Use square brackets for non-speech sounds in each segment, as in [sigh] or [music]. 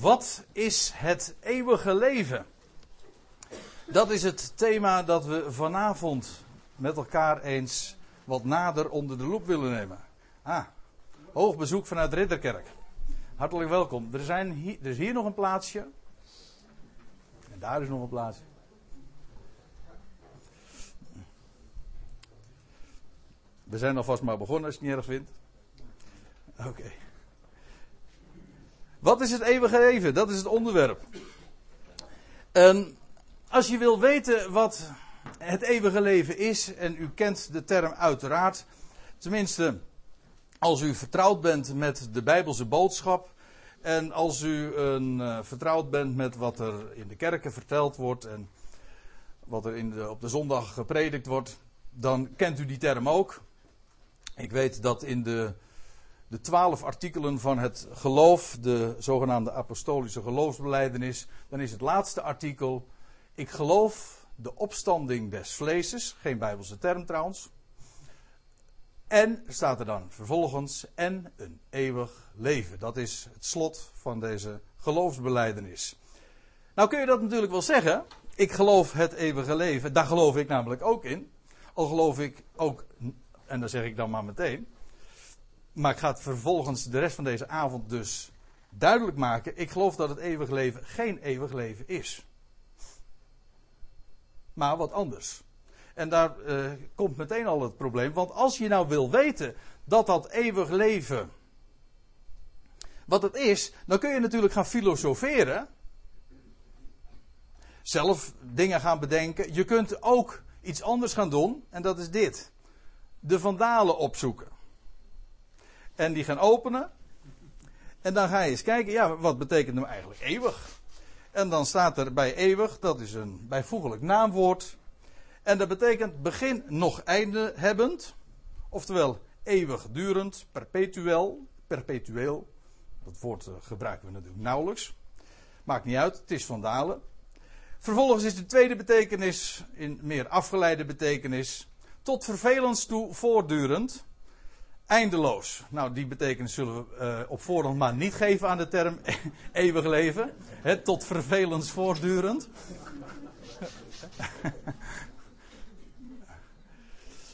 Wat is het eeuwige leven? Dat is het thema dat we vanavond met elkaar eens wat nader onder de loep willen nemen. Ah, hoog bezoek vanuit Ridderkerk. Hartelijk welkom. Er, zijn hier, er is hier nog een plaatsje. En daar is nog een plaatsje. We zijn alvast maar begonnen als je het niet erg vindt. Oké. Wat is het eeuwige leven? Dat is het onderwerp. En als je wil weten wat het eeuwige leven is, en u kent de term uiteraard, tenminste als u vertrouwd bent met de Bijbelse boodschap, en als u een, uh, vertrouwd bent met wat er in de kerken verteld wordt en wat er in de, op de zondag gepredikt wordt, dan kent u die term ook. Ik weet dat in de de twaalf artikelen van het geloof, de zogenaamde apostolische geloofsbeleidenis, dan is het laatste artikel, ik geloof de opstanding des vleeses, geen bijbelse term trouwens, en staat er dan vervolgens, en een eeuwig leven. Dat is het slot van deze geloofsbeleidenis. Nou kun je dat natuurlijk wel zeggen, ik geloof het eeuwige leven, daar geloof ik namelijk ook in, al geloof ik ook, en dat zeg ik dan maar meteen, maar ik ga het vervolgens de rest van deze avond dus duidelijk maken. Ik geloof dat het eeuwig leven geen eeuwig leven is. Maar wat anders. En daar uh, komt meteen al het probleem. Want als je nou wil weten dat dat eeuwig leven. wat het is. dan kun je natuurlijk gaan filosoferen. Zelf dingen gaan bedenken. Je kunt ook iets anders gaan doen. En dat is dit: de vandalen opzoeken. En die gaan openen. En dan ga je eens kijken, ja, wat betekent nou eigenlijk eeuwig? En dan staat er bij eeuwig, dat is een bijvoeglijk naamwoord. En dat betekent begin nog einde hebbend. Oftewel eeuwigdurend, perpetueel, perpetueel. Dat woord eh, gebruiken we natuurlijk nauwelijks. Maakt niet uit, het is van dalen. Vervolgens is de tweede betekenis, in meer afgeleide betekenis, tot vervelens toe voortdurend eindeloos. Nou, die betekenis zullen we uh, op voorhand maar niet geven aan de term [laughs] eeuwig leven. Tot vervelens voortdurend. [laughs]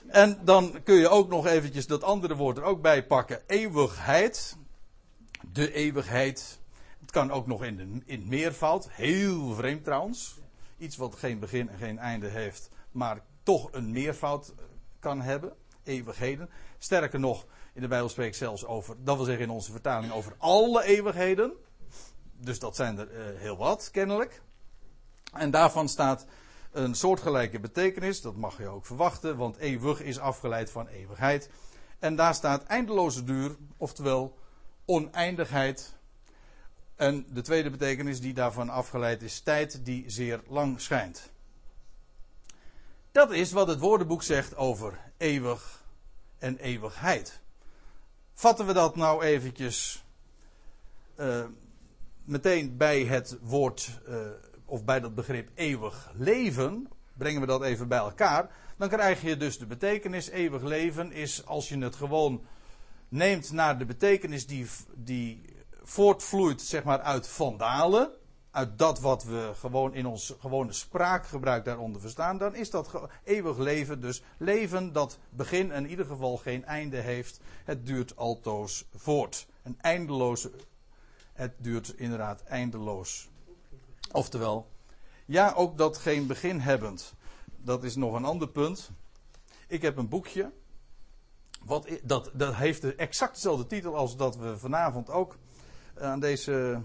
en dan kun je ook nog eventjes dat andere woord er ook bij pakken. Eeuwigheid. De eeuwigheid. Het kan ook nog in, de, in meervoud. Heel vreemd trouwens. Iets wat geen begin en geen einde heeft. Maar toch een meervoud kan hebben eeuwigheden. Sterker nog, in de Bijbel spreekt zelfs over, dat wil zeggen in onze vertaling, over alle eeuwigheden. Dus dat zijn er uh, heel wat, kennelijk. En daarvan staat een soortgelijke betekenis, dat mag je ook verwachten, want eeuwig is afgeleid van eeuwigheid. En daar staat eindeloze duur, oftewel oneindigheid. En de tweede betekenis die daarvan afgeleid is tijd die zeer lang schijnt. Dat is wat het woordenboek zegt over eeuwig en eeuwigheid. Vatten we dat nou eventjes uh, meteen bij het woord uh, of bij dat begrip eeuwig leven, brengen we dat even bij elkaar, dan krijg je dus de betekenis eeuwig leven is als je het gewoon neemt naar de betekenis die, die voortvloeit zeg maar uit vandalen, uit dat wat we gewoon in ons gewone spraakgebruik daaronder verstaan, dan is dat eeuwig leven. Dus leven dat begin en in ieder geval geen einde heeft. Het duurt altoos voort. Een eindeloze. Het duurt inderdaad eindeloos. Oftewel, ja, ook dat geen begin hebbend. Dat is nog een ander punt. Ik heb een boekje. Wat, dat, dat heeft exact dezelfde titel als dat we vanavond ook aan deze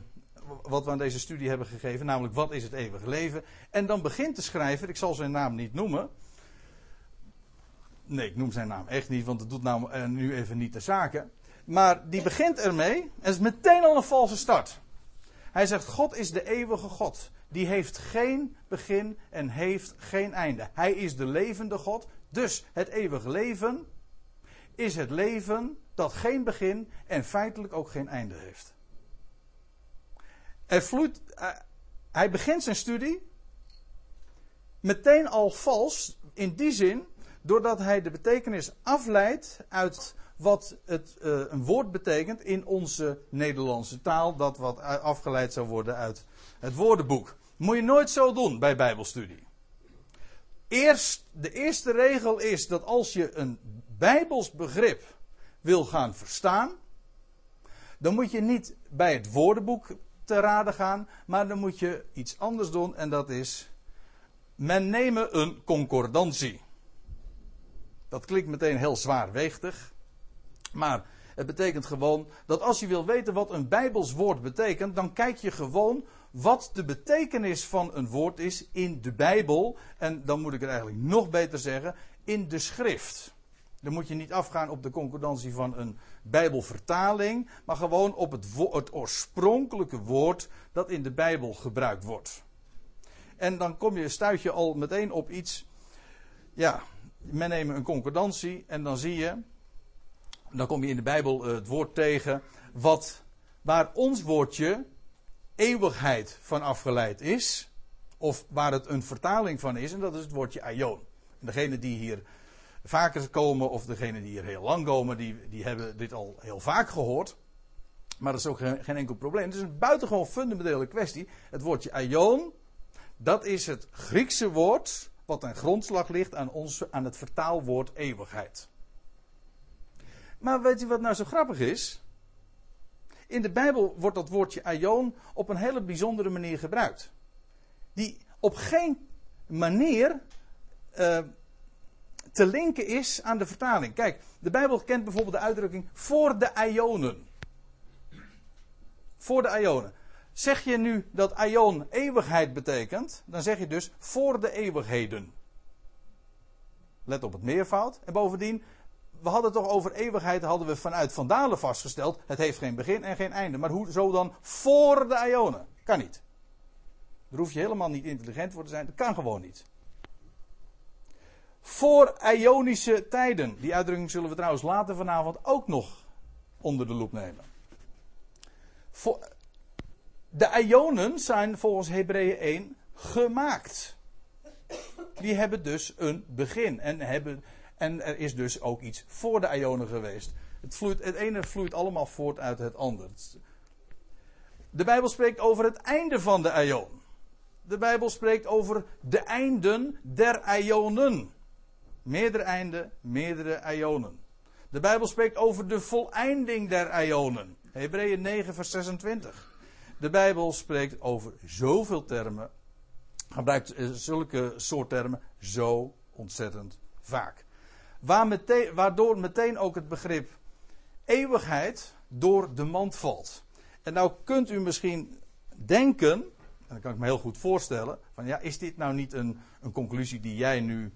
wat we aan deze studie hebben gegeven, namelijk wat is het eeuwige leven. En dan begint te schrijven, ik zal zijn naam niet noemen. Nee, ik noem zijn naam echt niet, want het doet nou uh, nu even niet de zaken. Maar die begint ermee, en is meteen al een valse start. Hij zegt, God is de eeuwige God. Die heeft geen begin en heeft geen einde. Hij is de levende God. Dus het eeuwige leven is het leven dat geen begin en feitelijk ook geen einde heeft. Er uh, hij begint zijn studie meteen al vals in die zin, doordat hij de betekenis afleidt uit wat het, uh, een woord betekent in onze Nederlandse taal, dat wat afgeleid zou worden uit het woordenboek. Moet je nooit zo doen bij Bijbelstudie. Eerst, de eerste regel is dat als je een Bijbels begrip wil gaan verstaan, dan moet je niet bij het woordenboek te raden gaan, maar dan moet je iets anders doen en dat is, men nemen een concordantie. Dat klinkt meteen heel zwaarweegtig, maar het betekent gewoon dat als je wil weten wat een Bijbels woord betekent, dan kijk je gewoon wat de betekenis van een woord is in de Bijbel. En dan moet ik het eigenlijk nog beter zeggen, in de schrift. Dan moet je niet afgaan op de concordantie van een Bijbelvertaling, maar gewoon op het, oorspronkelijke woord dat in de Bijbel gebruikt wordt. En dan kom je, stuit je al meteen op iets. Ja, men neemt een concordantie en dan zie je, dan kom je in de Bijbel eh, het woord tegen, wat, waar ons woordje eeuwigheid van afgeleid is, of waar het een vertaling van is, en dat is het woordje aion. En degene die hier vaker komen, of degene die hier heel lang komen, die, die hebben dit al heel vaak gehoord. Maar dat is ook geen, enkel probleem. Het is een buitengewoon fundamentele kwestie. Het woordje aion, dat is het Griekse woord wat een grondslag ligt aan, ons, aan het vertaalwoord eeuwigheid. Maar weet u wat nou zo grappig is? In de Bijbel wordt dat woordje aion op een hele bijzondere manier gebruikt. Die op geen manier uh, te linken is aan de vertaling. Kijk, de Bijbel kent bijvoorbeeld de uitdrukking voor de Ionen. Voor de Ionen. Zeg je nu dat Ion eeuwigheid betekent, dan zeg je dus voor de eeuwigheden. Let op het meervoud. En bovendien, we hadden toch over eeuwigheid, hadden we vanuit Vandalen vastgesteld. Het heeft geen begin en geen einde. Maar hoe zo dan voor de Ionen? Kan niet. Daar hoef je helemaal niet intelligent voor te zijn. Dat kan gewoon niet voor Ionische tijden. Die uitdrukking zullen we trouwens later vanavond ook nog onder de loep nemen. De Ionen zijn volgens Hebreeën 1 gemaakt. Die hebben dus een begin. En, hebben, en er is dus ook iets voor de Ionen geweest. Het, vloeit, het ene vloeit allemaal voort uit het andere. De Bijbel spreekt over het einde van de Ion. De Bijbel spreekt over de einden der Ionen. Meerdere einden, meerdere ionen. De Bijbel spreekt over de voleinding der ionen. Hebreeën 9, vers 26. De Bijbel spreekt over zoveel termen, gebruikt eh, zulke soort termen zo ontzettend vaak. Waardoor meteen ook het begrip eeuwigheid door de mand valt. En nou kunt u misschien denken, en dat kan ik me heel goed voorstellen, van ja, is dit nou niet een, een conclusie die jij nu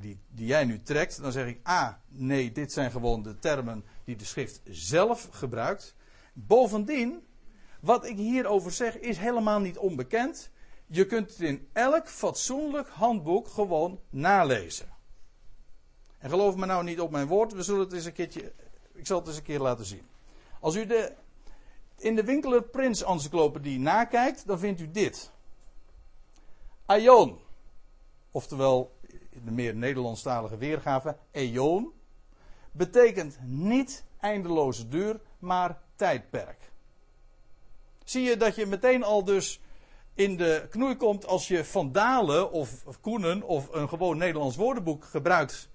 die, die jij nu trekt, dan zeg ik A, nee, dit zijn gewoon de termen die de schrift zelf gebruikt. Bovendien, wat ik hierover zeg, is helemaal niet onbekend. Je kunt het in elk fatsoenlijk handboek gewoon nalezen. En geloof me nou niet op mijn woord, we zullen het eens een keertje, ik zal het eens een keer laten zien. Als u de, in de Winkeler Prins Encyclopedie nakijkt, dan vindt u dit. Aion, oftewel de meer Nederlandstalige weergave, eon, betekent niet eindeloze duur, maar tijdperk. Zie je dat je meteen al dus in de knoei komt als je Vandalen of, Koenen of een gewoon Nederlands woordenboek gebruikt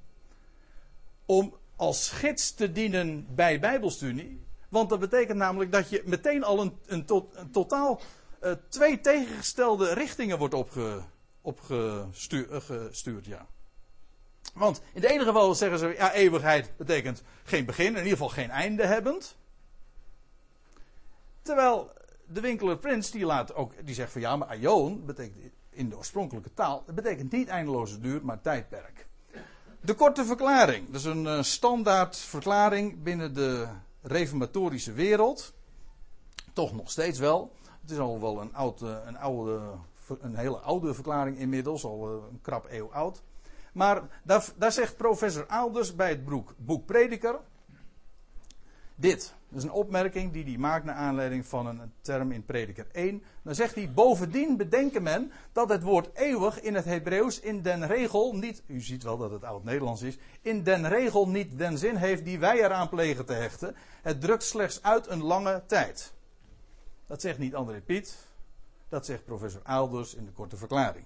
om als gids te dienen bij Bijbelstudie. Want dat betekent namelijk dat je meteen al een, een, totaal uh, twee tegengestelde richtingen wordt opge, opgestuurd. Ja. Want in het ene geval zeggen ze, ja, eeuwigheid betekent geen begin, in ieder geval geen einde hebbend. Terwijl de winkeler Prins, die, laat ook, die zegt van ja, maar aion betekent in de oorspronkelijke taal, het betekent niet eindeloze duur, maar tijdperk. De korte verklaring, dat is een uh, standaard verklaring binnen de reformatorische wereld. Toch nog steeds wel. Het is al wel een, oud, een, oude, een hele oude verklaring inmiddels, al eh, een krap eeuw oud. Maar daar, daar zegt professor Alders bij het boek, boek Prediker dit. Dat is een opmerking die hij maakt naar aanleiding van een term in Prediker 1. Dan zegt hij: Bovendien bedenken men dat het woord eeuwig in het Hebreeuws in den regel niet. U ziet wel dat het oud-Nederlands is. In den regel niet den zin heeft die wij eraan plegen te hechten. Het drukt slechts uit een lange tijd. Dat zegt niet André Piet. Dat zegt professor Aalders in de korte verklaring.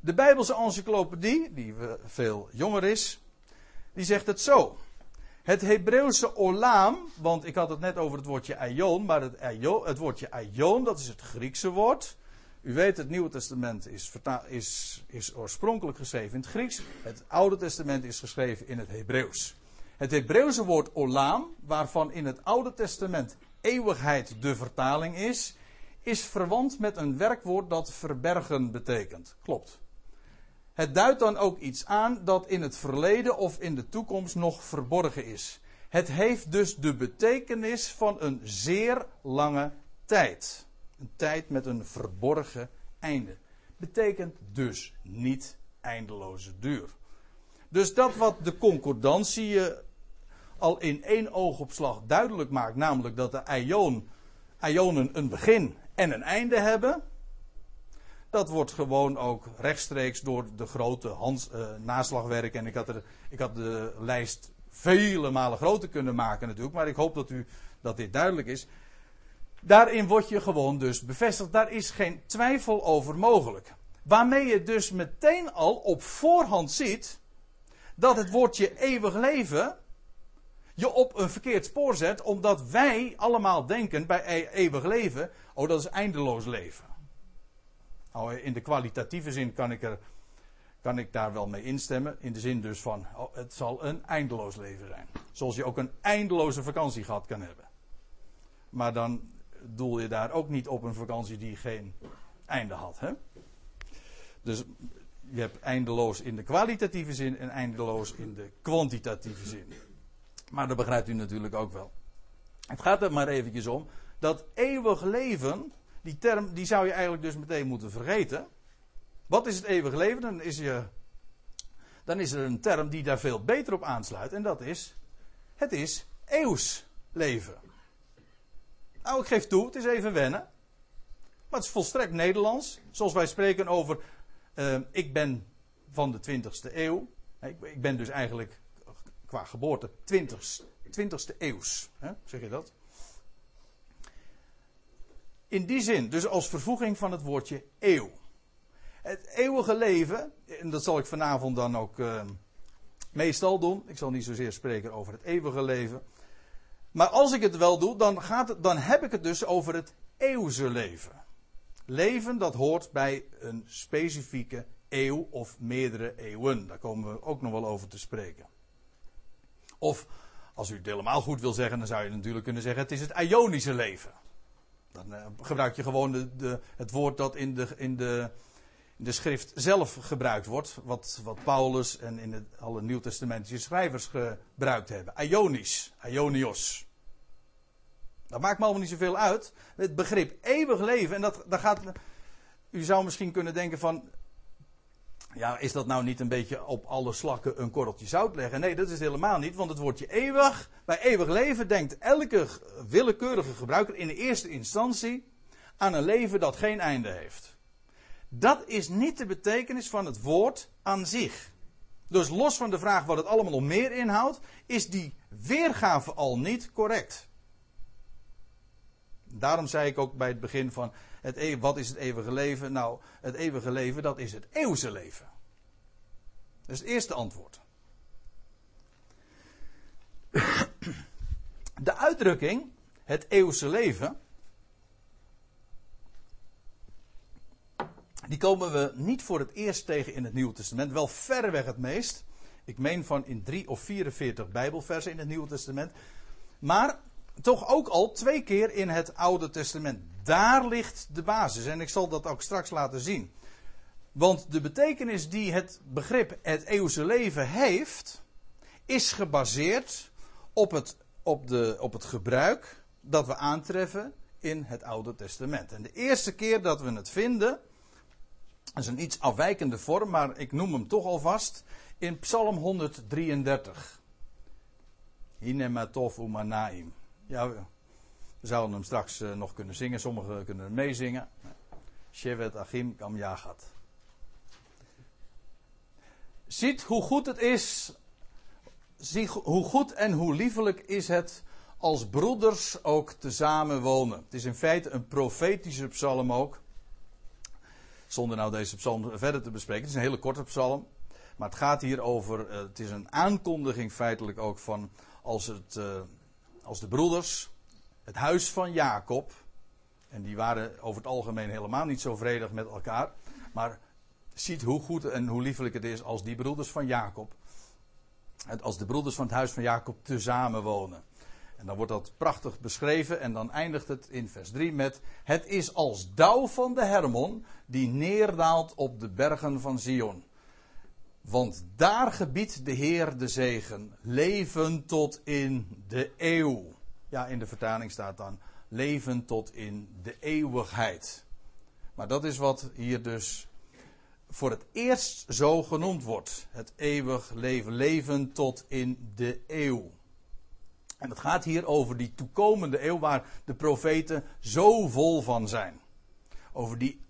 De Bijbelse encyclopedie, die veel jonger is, die zegt het zo. Het Hebreeuwse olam, want ik had het net over het woordje aion, maar het, aion, het woordje aion, dat is het Griekse woord. U weet, het Nieuwe Testament is, is, is oorspronkelijk geschreven in het Grieks. Het Oude Testament is geschreven in het Hebreeuws. Het Hebreeuwse woord olam, waarvan in het Oude Testament eeuwigheid de vertaling is, is verwant met een werkwoord dat verbergen betekent. Klopt. Het duidt dan ook iets aan dat in het verleden of in de toekomst nog verborgen is. Het heeft dus de betekenis van een zeer lange tijd. Een tijd met een verborgen einde. Betekent dus niet eindeloze duur. Dus dat wat de concordantie al in één oogopslag duidelijk maakt, namelijk dat de ion, ionen een begin en een einde hebben, dat wordt gewoon ook rechtstreeks door de grote Hans, uh, naslagwerken. En ik had, er, ik had de lijst vele malen groter kunnen maken natuurlijk. Maar ik hoop dat, u, dat dit duidelijk is. Daarin word je gewoon dus bevestigd. Daar is geen twijfel over mogelijk. Waarmee je dus meteen al op voorhand ziet dat het woordje eeuwig leven je op een verkeerd spoor zet, omdat wij allemaal denken bij e-, eeuwig leven, oh dat is eindeloos leven. Nou, in de kwalitatieve zin kan ik, er, kan ik daar wel mee instemmen. In de zin dus van, oh, het zal een eindeloos leven zijn. Zoals je ook een eindeloze vakantie gehad kan hebben. Maar dan doel je daar ook niet op een vakantie die geen einde had. Hè? Dus je hebt eindeloos in de kwalitatieve zin en eindeloos in de kwantitatieve zin. Maar dat begrijpt u natuurlijk ook wel. Het gaat er maar eventjes om dat eeuwig leven die term die zou je eigenlijk dus meteen moeten vergeten. Wat is het eeuwige leven? Dan is, je, dan is er een term die daar veel beter op aansluit. En dat is, het is eeuws leven. Nou, ik geef toe, het is even wennen. Maar het is volstrekt Nederlands. Zoals wij spreken over, uh, ik ben van de 20ste eeuw. Ik, ik, ben dus eigenlijk qua geboorte 20, 20ste eeuws. Hè? Zeg je dat? In die zin, dus als vervoeging van het woordje eeuw. Het eeuwige leven, en dat zal ik vanavond dan ook uh, meestal doen. Ik zal niet zozeer spreken over het eeuwige leven. Maar als ik het wel doe, dan, gaat het, dan heb ik het dus over het eeuwse leven. Leven dat hoort bij een specifieke eeuw of meerdere eeuwen. Daar komen we ook nog wel over te spreken. Of als u het helemaal goed wil zeggen, dan zou je natuurlijk kunnen zeggen: het is het Ionische leven. Dan uh, gebruik je gewoon de, de, het woord dat in de, in, de, in de schrift zelf gebruikt wordt. Wat, wat Paulus en in het, alle Nieuwtestamentische schrijvers gebruikt hebben. Ionisch, Ionios. Dat maakt me allemaal niet zoveel uit. Het begrip eeuwig leven, en dat, dat gaat. U zou misschien kunnen denken van. Ja, is dat nou niet een beetje op alle slakken een korreltje zout leggen? Nee, dat is helemaal niet, want het woordje eeuwig, bij eeuwig leven denkt elke willekeurige gebruiker in de eerste instantie aan een leven dat geen einde heeft. Dat is niet de betekenis van het woord aan zich. Dus los van de vraag wat het allemaal nog meer inhoudt, is die weergave al niet correct. Daarom zei ik ook bij het begin van het, e- wat is het eeuwige leven? Nou, het eeuwige leven, dat is het eeuwse leven. Dat is het eerste antwoord. [coughs] De uitdrukking, het eeuwse leven, die komen we niet voor het eerst tegen in het Nieuwe Testament, wel verreweg het meest. Ik meen van in 3 of 44 Bijbelversen in het Nieuwe Testament. Maar toch ook al twee keer in het Oude Testament. Daar ligt de basis. En ik zal dat ook straks laten zien. Want de betekenis die het begrip het eeuwse leven heeft, is gebaseerd op het, op, de, op het gebruik dat we aantreffen in het Oude Testament. En de eerste keer dat we het vinden, is een iets afwijkende vorm, maar ik noem hem toch alvast, in Psalm 133. Hinematov umanaim. Ja, we, zouden hem straks eh, nog kunnen zingen. Sommigen kunnen meezingen. Shevet Achim Kam Yagat. Ziet hoe goed het is. Zie hoe goed en hoe liefelijk is het als broeders ook tezamen wonen. Het is in feite een profetische psalm ook. Zonder nou deze psalm verder te bespreken. Het is een hele korte psalm. Maar het gaat hier over. Uh, het is een aankondiging feitelijk ook van. Als, het, uh, als de broeders. Het huis van Jacob. En die waren over het algemeen helemaal niet zo vredig met elkaar. Maar ziet hoe goed en hoe liefelijk het is als die broeders van Jacob. Als de broeders van het huis van Jacob tezamen wonen. En dan wordt dat prachtig beschreven en dan eindigt het in vers 3 met: Het is als dauw van de Hermon die neerdaalt op de bergen van Zion. Want daar gebiedt de Heer de zegen, leven tot in de eeuw. Ja, in de vertaling staat dan leven tot in de eeuwigheid. Maar dat is wat hier dus voor het eerst zo genoemd wordt. Het eeuwig leven, leven tot in de eeuw. En het gaat hier over die toekomende eeuw waar de profeten zo vol van zijn. Over die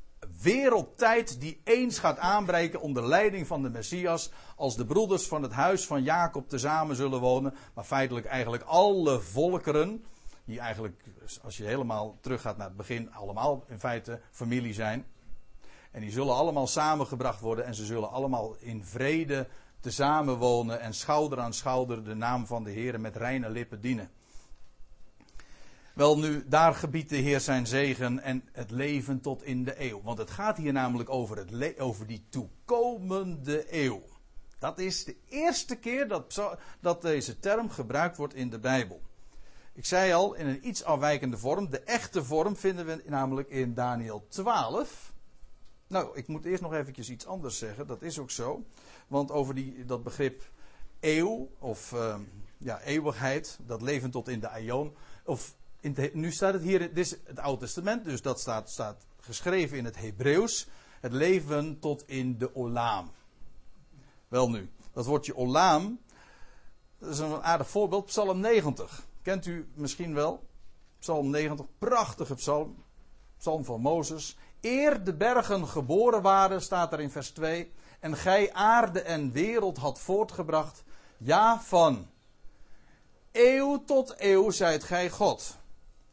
wereldtijd die eens gaat aanbreken onder leiding van de Messias. Als de broeders van het huis van Jacob tezamen zullen wonen. Maar feitelijk eigenlijk alle volkeren. Die eigenlijk, als je helemaal teruggaat naar het begin, allemaal in feite familie zijn. En die zullen allemaal samengebracht worden en ze zullen allemaal in vrede tezamen wonen en schouder aan schouder de naam van de Heer met reine lippen dienen. Wel nu, daar gebiedt de Heer zijn zegen en het leven tot in de eeuw. Want het gaat hier namelijk over, het over die toekomende eeuw. Dat is de eerste keer dat, dat deze term gebruikt wordt in de Bijbel. Ik zei al, in een iets afwijkende vorm. De echte vorm vinden we namelijk in Daniel 12. Nou, ik moet eerst nog eventjes iets anders zeggen. Dat is ook zo. Want over die, dat begrip eeuw, of uh, ja, eeuwigheid, dat leven tot in de aion. Of nu staat het hier, dit is het Oude Testament, dus dat staat, staat geschreven in het Hebreeuws. Het leven tot in de Olaam. Wel nu, dat woordje Olaam, dat is een aardig voorbeeld. Psalm 90. Kent u misschien wel? Psalm 90, prachtige psalm. Psalm van Mozes. Eer de bergen geboren waren, staat er in vers 2 en gij aarde en wereld had voortgebracht. Ja, van eeuw tot eeuw zijt gij God.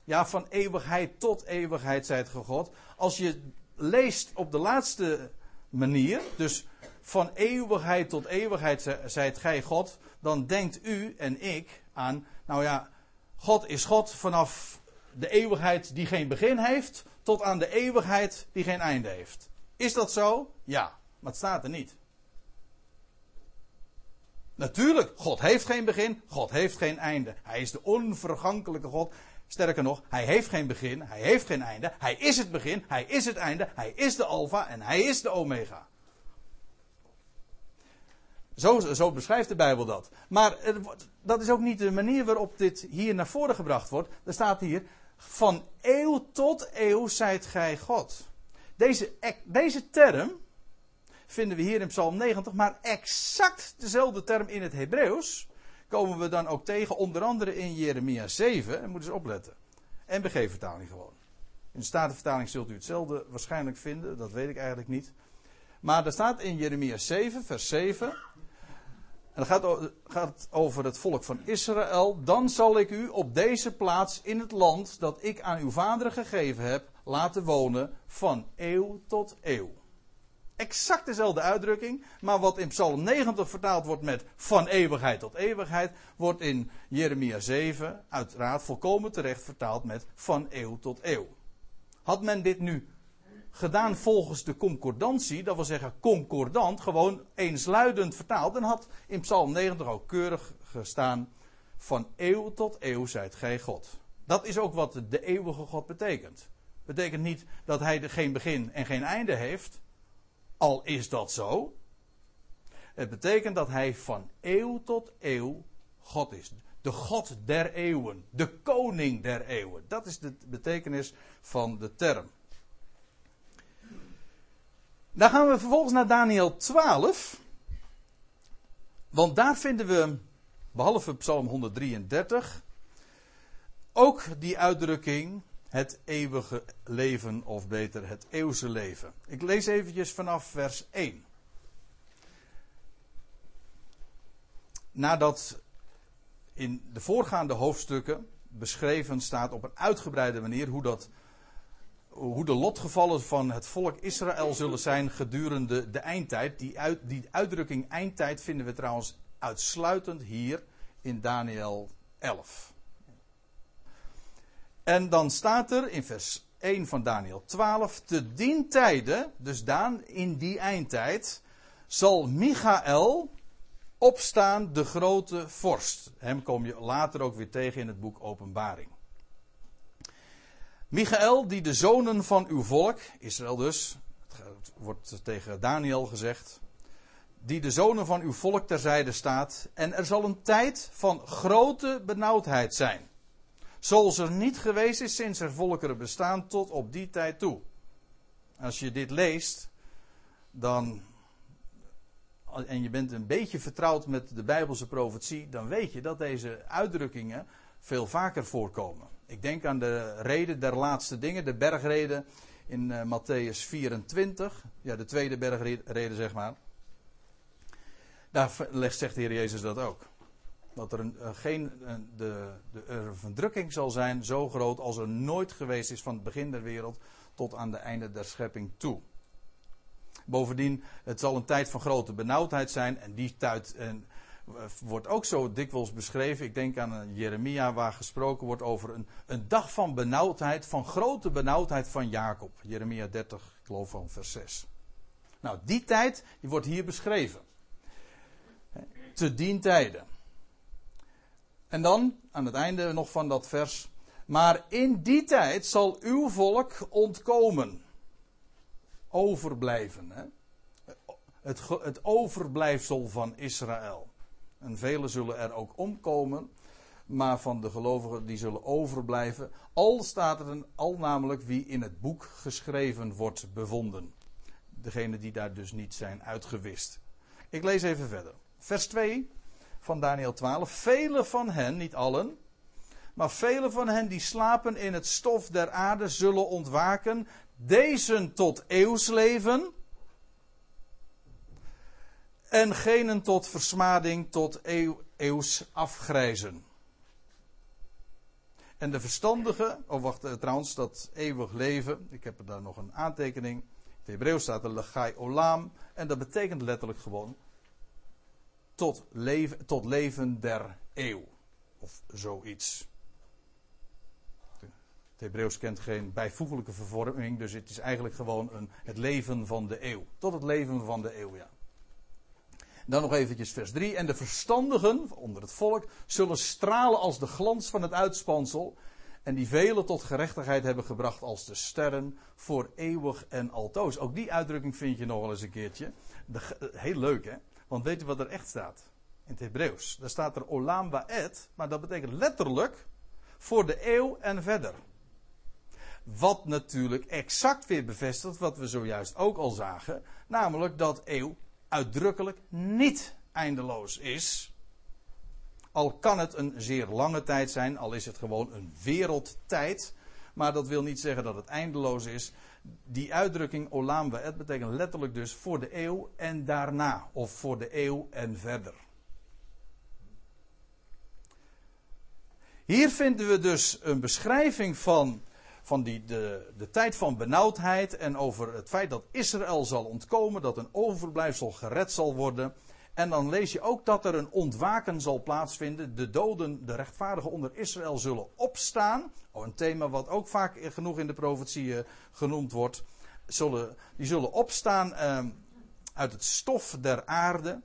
Ja, van eeuwigheid tot eeuwigheid zijt gij God. Als je leest op de laatste manier, dus van eeuwigheid tot eeuwigheid zijt gij God, dan denkt u en ik aan, nou ja, God is God vanaf de eeuwigheid die geen begin heeft, tot aan de eeuwigheid die geen einde heeft. Is dat zo? Ja. Maar het staat er niet. Natuurlijk, God heeft geen begin, God heeft geen einde. Hij is de onvergankelijke God. Sterker nog, hij heeft geen begin, hij heeft geen einde. Hij is het begin, hij is het einde, hij is de alfa en hij is de omega. Zo, zo beschrijft de Bijbel dat. Maar dat is ook niet de manier waarop dit hier naar voren gebracht wordt. Er staat hier, van eeuw tot eeuw zijt gij God. Deze, deze term, vinden we hier in Psalm 90, maar exact dezelfde term in het Hebreeuws komen we dan ook tegen, onder andere in Jeremia 7, en moeten ze opletten. En vertaling gewoon. In de Statenvertaling zult u hetzelfde waarschijnlijk vinden, dat weet ik eigenlijk niet. Maar er staat in Jeremia 7, vers 7. En dat gaat, gaat over het volk van Israël. Dan zal ik u op deze plaats in het land dat ik aan uw vaderen gegeven heb, laten wonen van eeuw tot eeuw. Exact dezelfde uitdrukking, maar wat in Psalm 90 vertaald wordt met van eeuwigheid tot eeuwigheid, wordt in Jeremia 7 uiteraard volkomen terecht vertaald met van eeuw tot eeuw. Had men dit nu gedaan volgens de concordantie, dat wil zeggen concordant, gewoon eensluidend vertaald, dan had in Psalm 90 ook keurig gestaan: van eeuw tot eeuw zijt gij God. Dat is ook wat de eeuwige God betekent. Betekent niet dat hij geen begin en geen einde heeft. Al is dat zo. Het betekent dat hij van eeuw tot eeuw God is. De God der eeuwen. De koning der eeuwen. Dat is de betekenis van de term. Dan gaan we vervolgens naar Daniel 12. Want daar vinden we, behalve Psalm 133, ook die uitdrukking het eeuwige leven, of beter het eeuwse leven. Ik lees eventjes vanaf vers 1. Nadat in de voorgaande hoofdstukken beschreven staat op een uitgebreide manier hoe, dat, hoe de lotgevallen van het volk Israël zullen zijn gedurende de eindtijd. Die, uit, die uitdrukking eindtijd vinden we trouwens uitsluitend hier in Daniel 11. En dan staat er in vers 1 van Daniel 12: Te dien tijde, dus Daan in die eindtijd, zal Michael opstaan, de grote vorst. Hem kom je later ook weer tegen in het boek Openbaring. Michael, die de zonen van uw volk, Israël dus, het wordt tegen Daniel gezegd, die de zonen van uw volk terzijde staat, en er zal een tijd van grote benauwdheid zijn. Zoals er niet geweest is sinds er volkeren bestaan tot op die tijd toe. Als je dit leest, dan. en je bent een beetje vertrouwd met de Bijbelse profetie, dan weet je dat deze uitdrukkingen veel vaker voorkomen. Ik denk aan de reden der laatste dingen, de bergreden in uh, Matthäus 24. Ja, de tweede bergreden, zeg maar. Daar zegt de Heer Jezus dat ook. Dat er een, geen, de, de, een verdrukking zal zijn zo groot als er nooit geweest is van het begin der wereld tot aan de einde der schepping toe. Bovendien, het zal een tijd van grote benauwdheid zijn en die tijd en, wordt ook zo dikwijls beschreven. Ik denk aan Jeremia waar gesproken wordt over een, een dag van benauwdheid, van grote benauwdheid van Jacob. Jeremia 30, ik geloof van vers 6. Nou, die tijd die wordt hier beschreven. Te dien tijden. En dan, aan het einde nog van dat vers. Maar in die tijd zal uw volk ontkomen. Overblijven. Hè? Het, het overblijfsel van Israël. En velen zullen er ook omkomen. Maar van de gelovigen die zullen overblijven. Al staat er een, al namelijk wie in het boek geschreven wordt bevonden. Degene die daar dus niet zijn uitgewist. Ik lees even verder. Vers 2 van Daniel 12. Vele van hen, niet allen, maar vele van hen die slapen in het stof der aarde zullen ontwaken, deze tot eeuwsleven en genen tot versmading, tot eeuw, eeuws afgrijzen. En de verstandige, oh wacht eh, trouwens, dat eeuwig leven, ik heb er daar nog een aantekening. In het Hebreeuws staat er legai olam en dat betekent letterlijk gewoon tot leven, tot leven der eeuw. Of zoiets. Het Hebreeuws kent geen bijvoeglijke vervorming, dus het is eigenlijk gewoon een, het leven van de eeuw. Tot het leven van de eeuw, ja. Dan nog eventjes vers 3. En de verstandigen onder het volk zullen stralen als de glans van het uitspansel. En die velen tot gerechtigheid hebben gebracht als de sterren voor eeuwig en altoos. Ook die uitdrukking vind je nog wel eens een keertje. De, heel leuk hè. Want weet u wat er echt staat? In het Hebreeuws. Daar staat er Olam Ba'et, maar dat betekent letterlijk voor de eeuw en verder. Wat natuurlijk exact weer bevestigt wat we zojuist ook al zagen. Namelijk dat eeuw uitdrukkelijk niet eindeloos is. Al kan het een zeer lange tijd zijn, al is het gewoon een wereldtijd. Maar dat wil niet zeggen dat het eindeloos is die uitdrukking Olam Wa'et betekent letterlijk dus voor de eeuw en daarna. Of voor de eeuw en verder. Hier vinden we dus een beschrijving van, van die, de, de tijd van benauwdheid en over het feit dat Israël zal ontkomen, dat een overblijfsel gered zal worden. En dan lees je ook dat er een ontwaken zal plaatsvinden. De doden, de rechtvaardigen onder Israël zullen opstaan. Oh, een thema wat ook vaak genoeg in de profetieën genoemd wordt. Zullen, die zullen opstaan eh, uit het stof der aarde.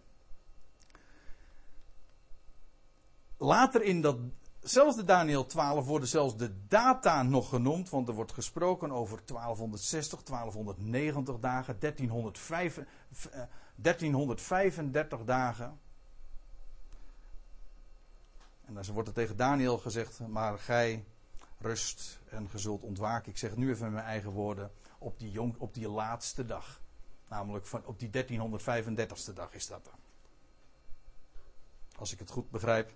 Later in datzelfde Daniel 12 worden zelfs de data nog genoemd, want er wordt gesproken over 1260, 1290 dagen, 1305, 1335 dagen. En dan wordt er tegen Daniel gezegd, maar gij rust en gezult ontwaken. Ik zeg het nu even in mijn eigen woorden, op die, jong, op die laatste dag. Namelijk van, op die 1335ste dag is dat. Als ik het goed begrijp.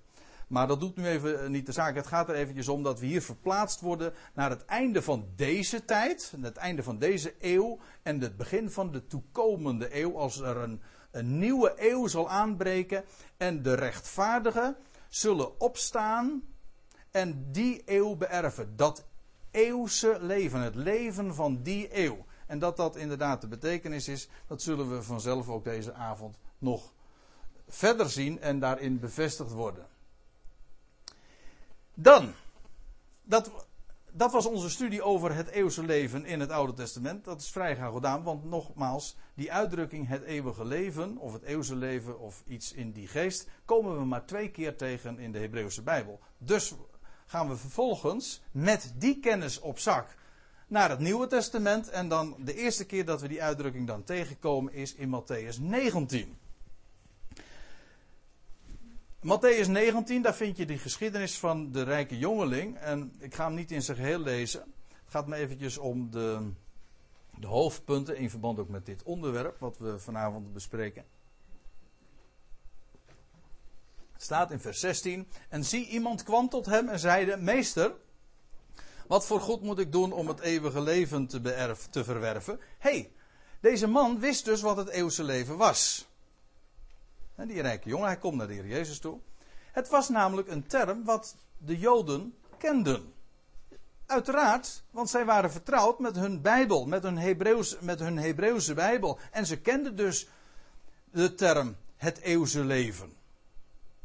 Maar dat doet nu even eh, niet de zaak. Het gaat er eventjes om dat we hier verplaatst worden naar het einde van deze tijd. Het einde van deze eeuw. En het begin van de toekomende eeuw. Als er een, een nieuwe eeuw zal aanbreken. En de rechtvaardigen zullen opstaan. En die eeuw beërven. Dat eeuwse leven. Het leven van die eeuw. En dat dat inderdaad de betekenis is. Dat zullen we vanzelf ook deze avond nog verder zien en daarin bevestigd worden. Dan, dat, dat was onze studie over het eeuwse leven in het Oude Testament. Dat is vrij gauw gedaan, want nogmaals, die uitdrukking het eeuwige leven, of het eeuwse leven, of iets in die geest, komen we maar twee keer tegen in de Hebreeuwse Bijbel. Dus gaan we vervolgens met die kennis op zak naar het Nieuwe Testament. En dan de eerste keer dat we die uitdrukking dan tegenkomen is in Matthäus 19. Matthäus 19, daar vind je die geschiedenis van de rijke jongeling. En ik ga hem niet in zijn geheel lezen. Het gaat me eventjes om de, de hoofdpunten in verband ook met dit onderwerp wat we vanavond bespreken. Het staat in vers 16. En zie, iemand kwam tot hem en zeide: Meester, wat voor goed moet ik doen om het eeuwige leven te, beërf, te verwerven? hey, deze man wist dus wat het eeuwse leven was. Die rijke jongen, hij komt naar de Heer Jezus toe. Het was namelijk een term wat de Joden kenden. Uiteraard, want zij waren vertrouwd met hun Bijbel, met hun, Hebreeuws, met hun Hebreeuwse Bijbel. En ze kenden dus de term het eeuwse leven.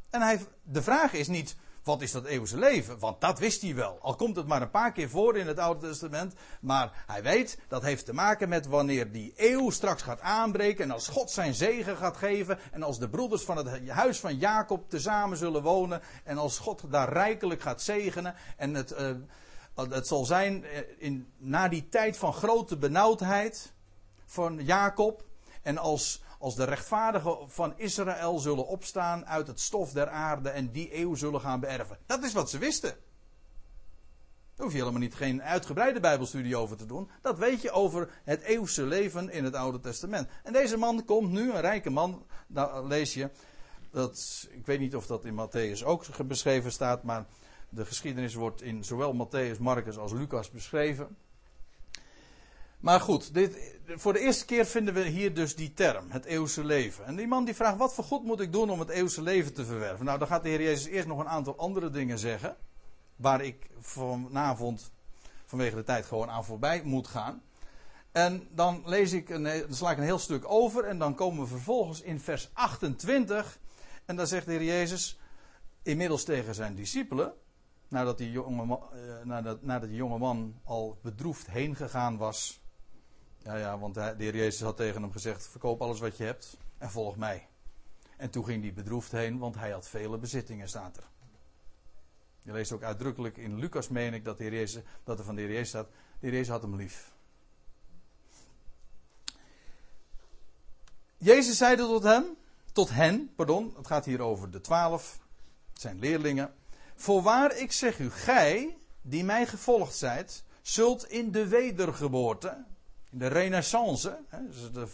En hij, de vraag is niet, wat is dat eeuwige leven? Want dat wist hij wel. Al komt het maar een paar keer voor in het Oude Testament. Maar hij weet dat heeft te maken met wanneer die eeuw straks gaat aanbreken. En als God zijn zegen gaat geven. En als de broeders van het huis van Jacob tezamen zullen wonen. En als God daar rijkelijk gaat zegenen. En het, uh, het zal zijn eh, in, na die tijd van grote benauwdheid van Jacob. En als als de rechtvaardigen van Israël zullen opstaan uit het stof der aarde en die eeuw zullen gaan beërven. Dat is wat ze wisten. Daar hoef je helemaal niet geen uitgebreide Bijbelstudie over te doen. Dat weet je over het eeuwse leven in het Oude Testament. En deze man komt nu, een rijke man, daar lees je. Dat, ik weet niet of dat in Matthäus ook beschreven staat, maar de geschiedenis wordt in zowel Matthäus, Marcus als Lucas beschreven. Maar goed, dit, voor de eerste keer vinden we hier dus die term, het eeuwse leven. En die man die vraagt, wat voor goed moet ik doen om het eeuwse leven te verwerven? Nou, dan gaat de Heer Jezus eerst nog een aantal andere dingen zeggen. Waar ik vanavond, vanwege de tijd, gewoon aan voorbij moet gaan. En dan lees ik, een, dan sla ik een heel stuk over. En dan komen we vervolgens in vers 28. En dan zegt de Heer Jezus, inmiddels tegen zijn discipelen. Nadat die jonge, eh, nadat, nadat jonge man al bedroefd heen gegaan was ja, ja, want de Heer Jezus had tegen hem gezegd: verkoop alles wat je hebt en volg mij. En toen ging hij bedroefd heen, want hij had vele bezittingen, staat er. Je leest ook uitdrukkelijk in Lucas, meen ik, dat, de Heer Jezus, dat er van de Heer Jezus staat: de Heer Jezus had hem lief. Jezus zeide tot hem, tot hen, pardon, het gaat hier over de twaalf, zijn leerlingen. Voorwaar, ik zeg u, gij, die mij gevolgd zijt, zult in de wedergeboorte, in de renaissance,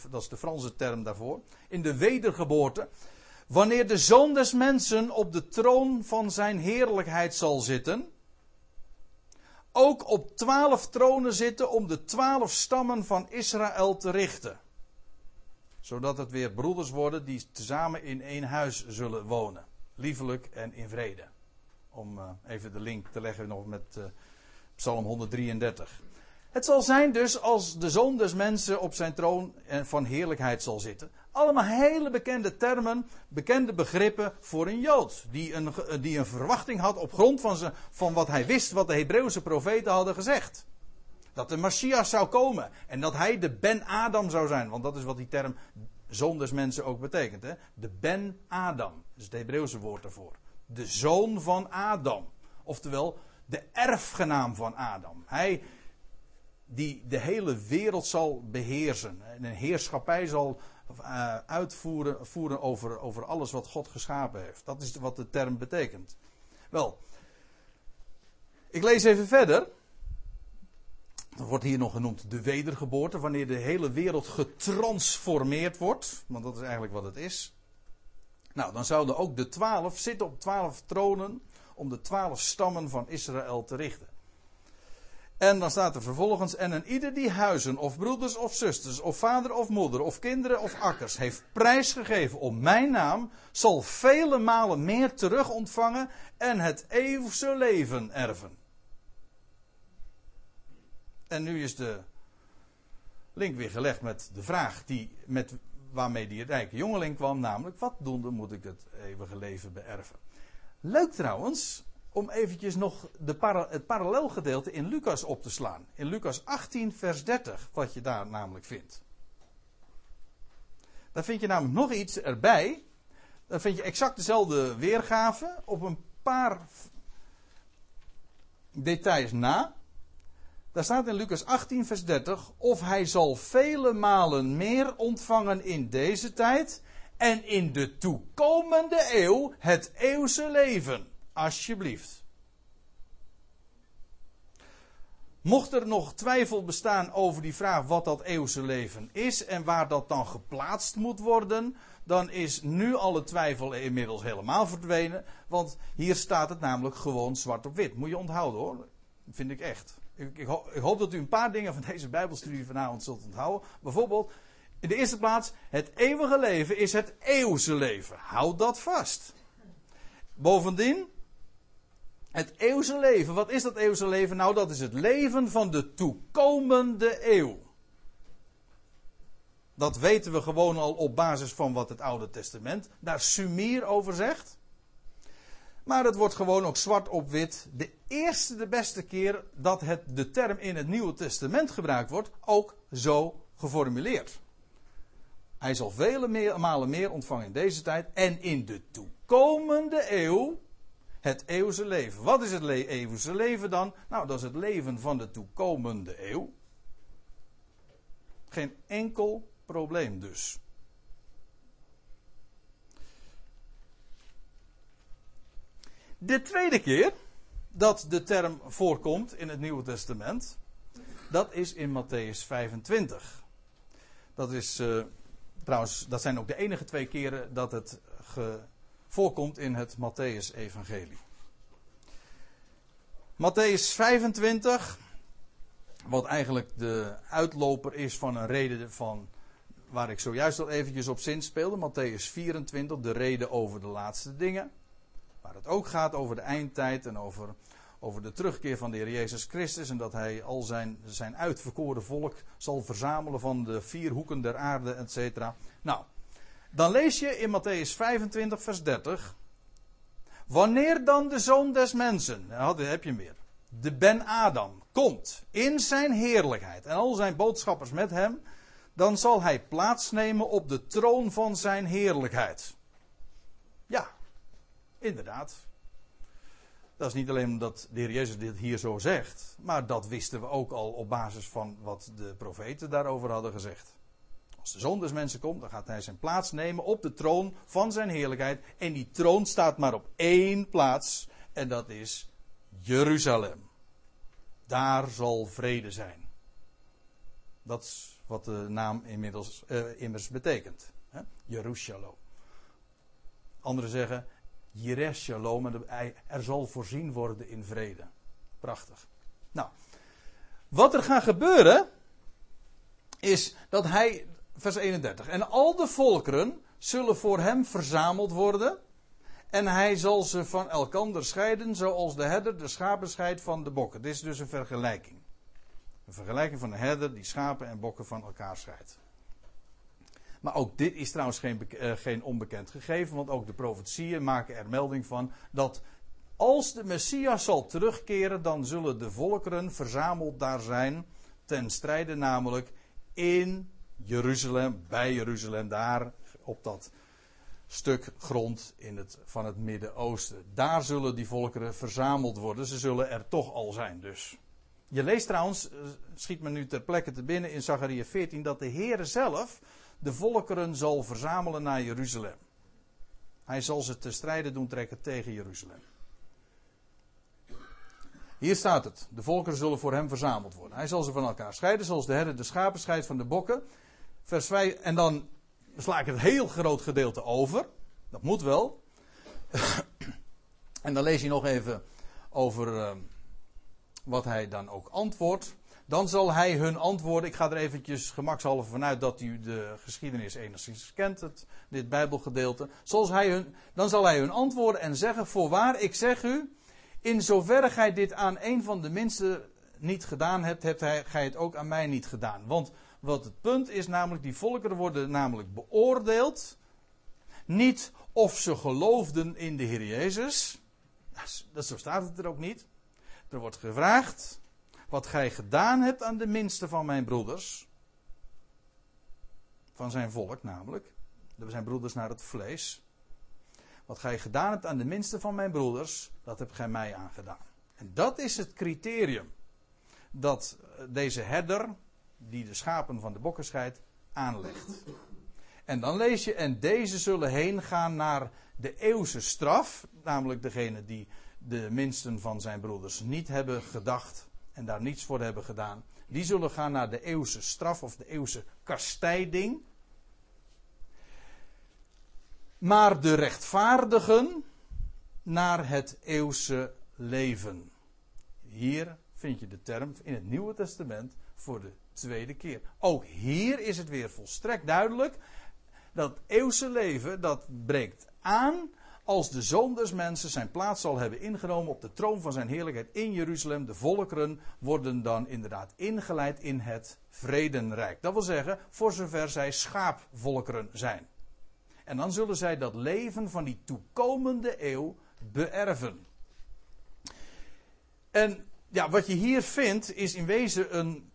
dat is de Franse term daarvoor, in de wedergeboorte, wanneer de zoon des mensen op de troon van zijn heerlijkheid zal zitten, ook op twaalf tronen zitten om de twaalf stammen van Israël te richten. Zodat het weer broeders worden die tezamen in één huis zullen wonen. Liefelijk en in vrede. Om uh, even de link te leggen nog met uh, Psalm 133. Het zal zijn dus als de zoon mensen op zijn troon van heerlijkheid zal zitten. Allemaal hele bekende termen, bekende begrippen voor een Jood. Die een, die een verwachting had op grond van, ze, van wat hij wist, wat de Hebreeuwse profeten hadden gezegd. Dat de Messias zou komen en dat hij de Ben-Adam zou zijn. Want dat is wat die term zoon mensen ook betekent. Hè? De Ben-Adam. Is het Hebreeuwse woord daarvoor. De zoon van Adam. Oftewel, de erfgenaam van Adam. Hij die de hele wereld zal beheersen. En een heerschappij zal uh, uitvoeren voeren over, over alles wat God geschapen heeft. Dat is wat de term betekent. Wel, ik lees even verder. Er wordt hier nog genoemd de wedergeboorte, wanneer de hele wereld getransformeerd wordt. Want dat is eigenlijk wat het is. Nou, dan zouden ook de twaalf zitten op twaalf tronen om de twaalf stammen van Israël te richten. En dan staat er vervolgens: En een ieder die huizen, of broeders of zusters, of vader of moeder, of kinderen of akkers heeft prijsgegeven om mijn naam, zal vele malen meer terug ontvangen en het eeuwige leven erven. En nu is de link weer gelegd met de vraag die, met, waarmee die rijke jongeling kwam, namelijk: wat doende moet ik het eeuwige leven beërven? Leuk trouwens, om eventjes nog de het parallelgedeelte in Lucas op te slaan. In Lucas 18, vers 30, wat je daar namelijk vindt. Daar vind je namelijk nog iets erbij. Dan vind je exact dezelfde weergave op een paar details na. Daar staat in Lucas 18, vers 30: Of hij zal vele malen meer ontvangen in deze tijd en in de toekomende eeuw het eeuwse leven. Alsjeblieft. Mocht er nog twijfel bestaan over die vraag wat dat eeuwse leven is en waar dat dan geplaatst moet worden, dan is nu alle twijfel inmiddels helemaal verdwenen. Want hier staat het namelijk gewoon zwart op wit. Moet je onthouden hoor. Vind ik echt. Ik, ik, ik hoop dat u een paar dingen van [laughs] deze Bijbelstudie vanavond zult onthouden. Bijvoorbeeld, in de eerste plaats, het eeuwige leven is het eeuwse leven. Houd dat vast. Bovendien, het eeuwse leven. Wat is dat eeuwse leven? Nou, dat is het leven van de toekomende eeuw. Dat weten we gewoon al op basis van wat het Oude Testament daar sumier over zegt. Maar het wordt gewoon ook zwart op wit. De eerste, de beste keer dat het, de term in het Nieuwe Testament gebruikt wordt, ook zo geformuleerd. Hij zal vele malen meer ontvangen in deze tijd en in de toekomende eeuw het eeuwse leven. Wat is het le eeuwse leven dan? Nou, dat is het leven van de toekomende eeuw. Geen enkel probleem dus. De tweede keer dat de term voorkomt in het Nieuwe Testament, dat is in Matthäus 25. Dat is uh, trouwens, dat zijn ook de enige twee keren dat het ge, voorkomt in het Matthäus-evangelie. Matthäus 25, wat eigenlijk de uitloper is van een reden van waar ik zojuist al eventjes op zin speelde. Matthäus 24, de reden over de laatste dingen. Waar het ook gaat over de eindtijd en over, over de terugkeer van de Heer Jezus Christus. En dat hij al zijn, zijn uitverkoren volk zal verzamelen van de vier hoeken der aarde, et cetera. Nou, dan lees je in Matthäus 25, vers 30. Wanneer dan de zoon des mensen, nou, heb je meer, de Ben Adam, komt in zijn heerlijkheid en al zijn boodschappers met hem, dan zal hij plaatsnemen op de troon van zijn heerlijkheid. Ja, inderdaad. Dat is niet alleen dat de Heer Jezus dit hier zo zegt, maar dat wisten we ook al op basis van wat de profeten daarover hadden gezegd. Als mensen komt, dan gaat hij zijn plaats nemen op de troon van zijn heerlijkheid. En die troon staat maar op één plaats. En dat is Jeruzalem. Daar zal vrede zijn. Dat is wat de naam inmiddels uh, immers betekent. Hè? Jeruzalem. Anderen zeggen Jires. Er zal voorzien worden in vrede. Prachtig. Nou, wat er gaat gebeuren is dat hij vers 31. En al de volkeren zullen voor hem verzameld worden. En hij zal ze van elkander scheiden, zoals de herder de schapen scheidt van de bokken. Dit is dus een vergelijking. Een vergelijking van de herder die schapen en bokken van elkaar scheidt. Maar ook dit is trouwens geen, uh, geen onbekend gegeven, want ook de profetieën maken er melding van dat als de Messias zal terugkeren, dan zullen de volkeren verzameld daar zijn, ten strijde namelijk in Jeruzalem, bij Jeruzalem, daar op dat stuk grond in het, van het Midden-Oosten. Daar zullen die volkeren verzameld worden. Ze zullen er toch al zijn dus. Je leest trouwens, eh, schiet me nu ter plekke te binnen in Zachariah 14, dat de Heere zelf de volkeren zal verzamelen naar Jeruzalem. Hij zal ze te strijden doen trekken tegen Jeruzalem. Hier staat het. De volkeren zullen voor hem verzameld worden. Hij zal ze van elkaar scheiden, zoals de herder de schapen scheidt van de bokken vers 5, en dan sla ik het heel groot gedeelte over. Dat moet wel. [clears throat] en dan lees je nog even over uh, wat hij dan ook antwoordt. Dan zal hij hun antwoorden. Ik ga er eventjes gemakshalve vanuit dat u de geschiedenis enigszins kent, het, dit Bijbelgedeelte. Zoals hij hun, dan zal hij hun antwoorden en zeggen: Voorwaar, ik zeg u, in zoverre gij dit aan een van de minste niet gedaan hebt, hebt gij het ook aan mij niet gedaan. Want wat het punt is, namelijk, die volkeren worden namelijk beoordeeld. Niet of ze geloofden in de Heer Jezus. Dat, zo staat het er ook niet. Er wordt gevraagd wat gij gedaan hebt aan de minste van mijn broeders. Van zijn volk namelijk. Dat zijn broeders naar het vlees. Wat gij gedaan hebt aan de minste van mijn broeders, dat hebt gij mij aangedaan. En dat is het criterium dat deze herder, die de schapen van de bokken scheidt, aanlegt. En dan lees je, en deze zullen heen gaan naar de eeuwse straf, namelijk degene die de minsten van zijn broeders niet hebben gedacht en daar niets voor hebben gedaan. Die zullen gaan naar de eeuwse straf of de eeuwse kastijding. Maar de rechtvaardigen naar het eeuwse leven. Hier vind je de term in het Nieuwe Testament voor de tweede keer. Ook hier is het weer volstrekt duidelijk. Dat eeuwse leven, dat breekt aan als de zoon des mensen zijn plaats zal hebben ingenomen op de troon van zijn heerlijkheid in Jeruzalem. De volkeren worden dan inderdaad ingeleid in het vredenrijk. Dat wil zeggen, voor zover zij schaapvolkeren zijn. En dan zullen zij dat leven van die toekomende eeuw beërven. En ja, wat je hier vindt is in wezen een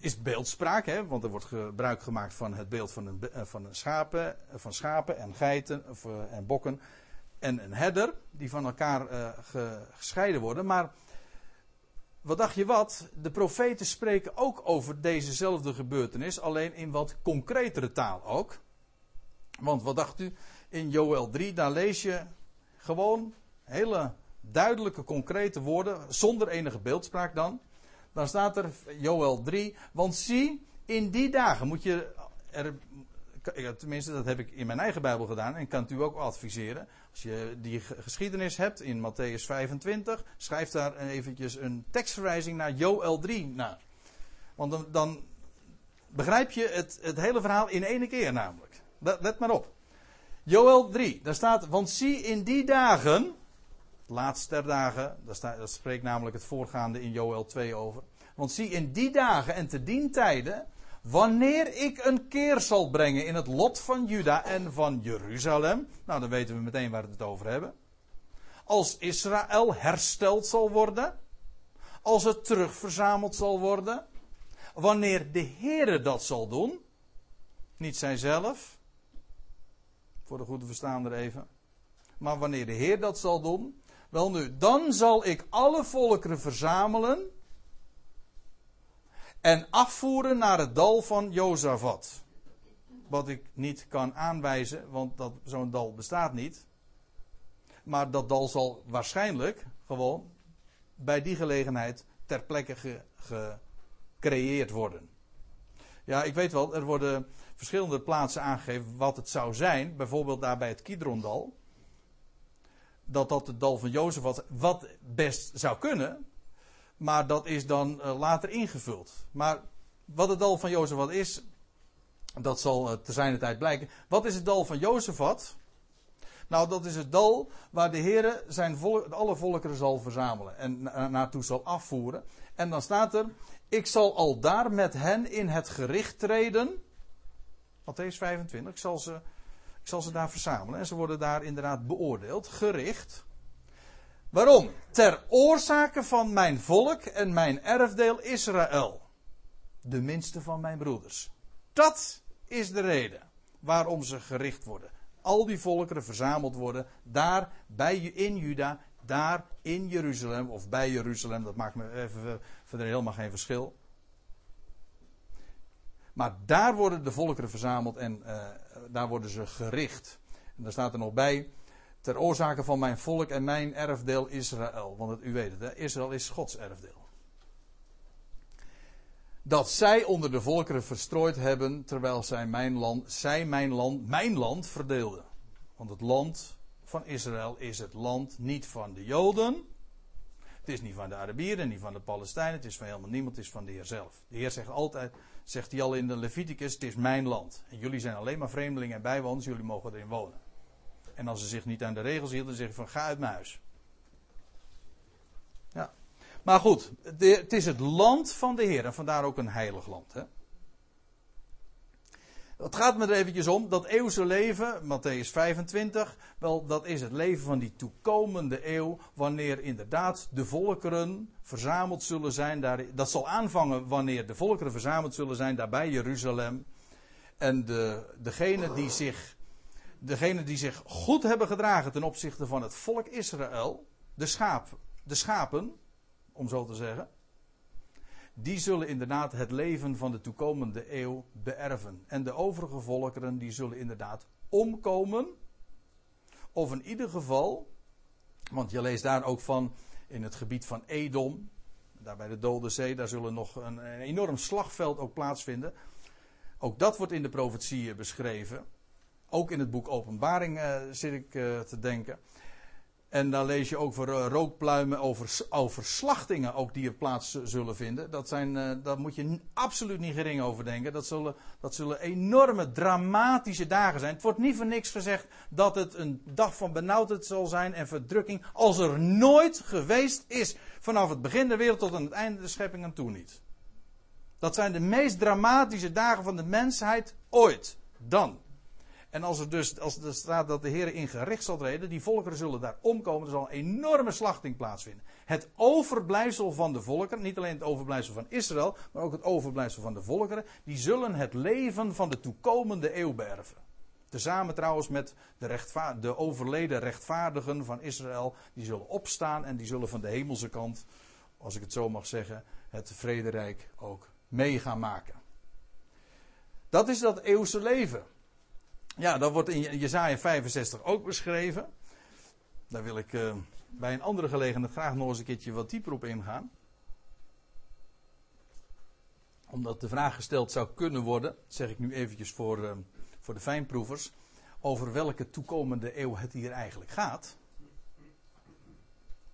is beeldspraak, hè? want er wordt gebruik gemaakt van het beeld van, een, eh, van, een schapen, van schapen en geiten of, eh, en bokken en een herder die van elkaar gescheiden worden. Maar wat dacht je wat? De profeten spreken ook over dezezelfde gebeurtenis, alleen in wat concretere taal ook. Want wat dacht u? In Joel 3, daar lees je gewoon hele duidelijke, concrete woorden, zonder enige beeldspraak dan. Dan staat er Joel 3, want zie, in die dagen moet je er, tenminste dat heb ik in mijn eigen Bijbel gedaan en kan het u ook adviseren. Als je die geschiedenis hebt in Matthäus 25, schrijf daar eventjes een tekstverwijzing naar Joel 3 naar. Want dan, dan begrijp je het, het hele verhaal in één keer namelijk. Let maar op. Joel 3, daar staat, want zie in die dagen, laatste dagen, dat, staat, spreekt namelijk het voorgaande in Joel 2 over. Want zie in die dagen en te dien tijden, wanneer ik een keer zal brengen in het lot van Juda en van Jeruzalem. Nou, dan weten we meteen waar we het over hebben. Als Israël hersteld zal worden. Als het terugverzameld zal worden. Wanneer de Heere dat zal doen. Niet zijzelf. Voor de goede verstaander even. Maar wanneer de Heer dat zal doen. Wel nu, dan zal ik alle volkeren verzamelen en afvoeren naar het dal van Jozafat. Wat ik niet kan aanwijzen, want dat, zo'n dal bestaat niet. Maar dat dal zal waarschijnlijk gewoon bij die gelegenheid ter plekke gecreëerd worden. Ja, ik weet wel, er worden verschillende plaatsen aangegeven wat het zou zijn. Bijvoorbeeld daar bij het Kidrondal. Dat dat het dal van Jozef wat best zou kunnen. Maar dat is dan uh, later ingevuld. Maar wat het dal van Jozefat is, dat zal uh, te zijn tijd blijken. Wat is het dal van Jozefat? Nou, dat is het dal waar de Heer zijn alle volkeren zal verzamelen en na, naartoe zal afvoeren. En dan staat er: Ik zal al daar met hen in het gericht treden. Matthäus 25. Ik zal, ze, ik zal ze daar verzamelen. En ze worden daar inderdaad beoordeeld, gericht. Waarom? Ter oorzake van mijn volk en mijn erfdeel Israël. De minste van mijn broeders. Dat is de reden waarom ze gericht worden. Al die volkeren verzameld worden daar bij, in Juda, daar in Jeruzalem of bij Jeruzalem. Dat maakt me even verder helemaal geen verschil. Maar daar worden de volkeren verzameld en uh, daar worden ze gericht. En daar staat er nog bij ter oorzake van mijn volk en mijn erfdeel Israël. Want u weet het, hè? Israël is Gods erfdeel. Dat zij onder de volkeren verstrooid hebben, terwijl zij mijn land, zij mijn land, mijn land verdeelden. Want het land van Israël is het land niet van de Joden. Het is niet van de Arabieren, niet van de Palestijnen. Het is van helemaal niemand. Het is van de Heer zelf. De Heer zegt altijd, zegt hij al in de Leviticus, het is mijn land. En jullie zijn alleen maar vreemdelingen en bijwoners. Jullie mogen erin wonen. En als ze zich niet aan de regels hielden, dan zeg je van ga uit mijn huis. Ja. Maar goed, het is het land van de Heer. En vandaar ook een heilig land. Hè? Het gaat me er eventjes om, dat eeuwse leven, Matthäus 25, wel, dat is het leven van die toekomende eeuw, wanneer inderdaad de volkeren verzameld zullen zijn. Daar, dat zal aanvangen wanneer de volkeren verzameld zullen zijn daar bij Jeruzalem. En de, degene die zich, die zich goed hebben gedragen ten opzichte van het volk Israël, de, schaap, de schapen, om zo te zeggen, die zullen inderdaad het leven van de toekomende eeuw beërven. En de overige volkeren die zullen inderdaad omkomen. Of in ieder geval, want je leest daar ook van in het gebied van Edom, daar bij de Dode Zee, daar zullen nog een, enorm slagveld ook plaatsvinden. Ook dat wordt in de profetieën beschreven. Ook in het boek Openbaring uh, zit ik uh, te denken. En dan lees je ook voor uh, rookpluimen, over, over slachtingen ook die er plaats zullen vinden. Dat zijn, uh, daar moet je absoluut niet gering over denken. Dat zullen, dat zullen enorme, dramatische dagen zijn. Het wordt niet voor niks gezegd dat het een dag van benauwdheid zal zijn en verdrukking. Als er nooit geweest is. Vanaf het begin der wereld tot aan het einde der schepping en toe niet. Dat zijn de meest dramatische dagen van de mensheid ooit. Dan. En als er dus, als er staat dat de Heer in gericht zal treden, die volkeren zullen daar omkomen, er zal een enorme slachting plaatsvinden. Het overblijfsel van de volkeren, niet alleen het overblijfsel van Israël, maar ook het overblijfsel van de volkeren, die zullen het leven van de toekomende eeuw beërven. Tezamen trouwens met de, de overleden rechtvaardigen van Israël, die zullen opstaan en die zullen van de hemelse kant, als ik het zo mag zeggen, het vrederijk ook mee gaan maken. Dat is dat eeuwse leven. Ja, dat wordt in Jezaja 65 ook beschreven. Daar wil ik uh, bij een andere gelegenheid graag nog eens een keertje wat dieper op ingaan. Omdat de vraag gesteld zou kunnen worden, zeg ik nu eventjes voor, uh, voor de fijnproevers, over welke toekomende eeuw het hier eigenlijk gaat.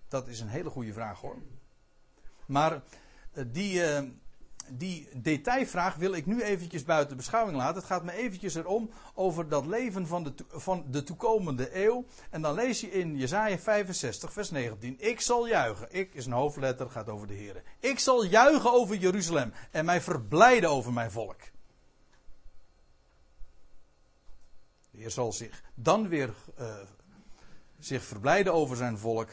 Dat is een hele goede vraag hoor. Maar uh, die, die detailvraag wil ik nu eventjes buiten beschouwing laten. Het gaat me eventjes erom over dat leven van de, van de toekomende eeuw. En dan lees je in Jezaja 65 vers 19. Ik zal juichen. Ik is een hoofdletter, gaat over de Heer. Ik zal juichen over Jeruzalem en mij verblijden over mijn volk. De Heer zal zich dan weer uh, zich verblijden over zijn volk.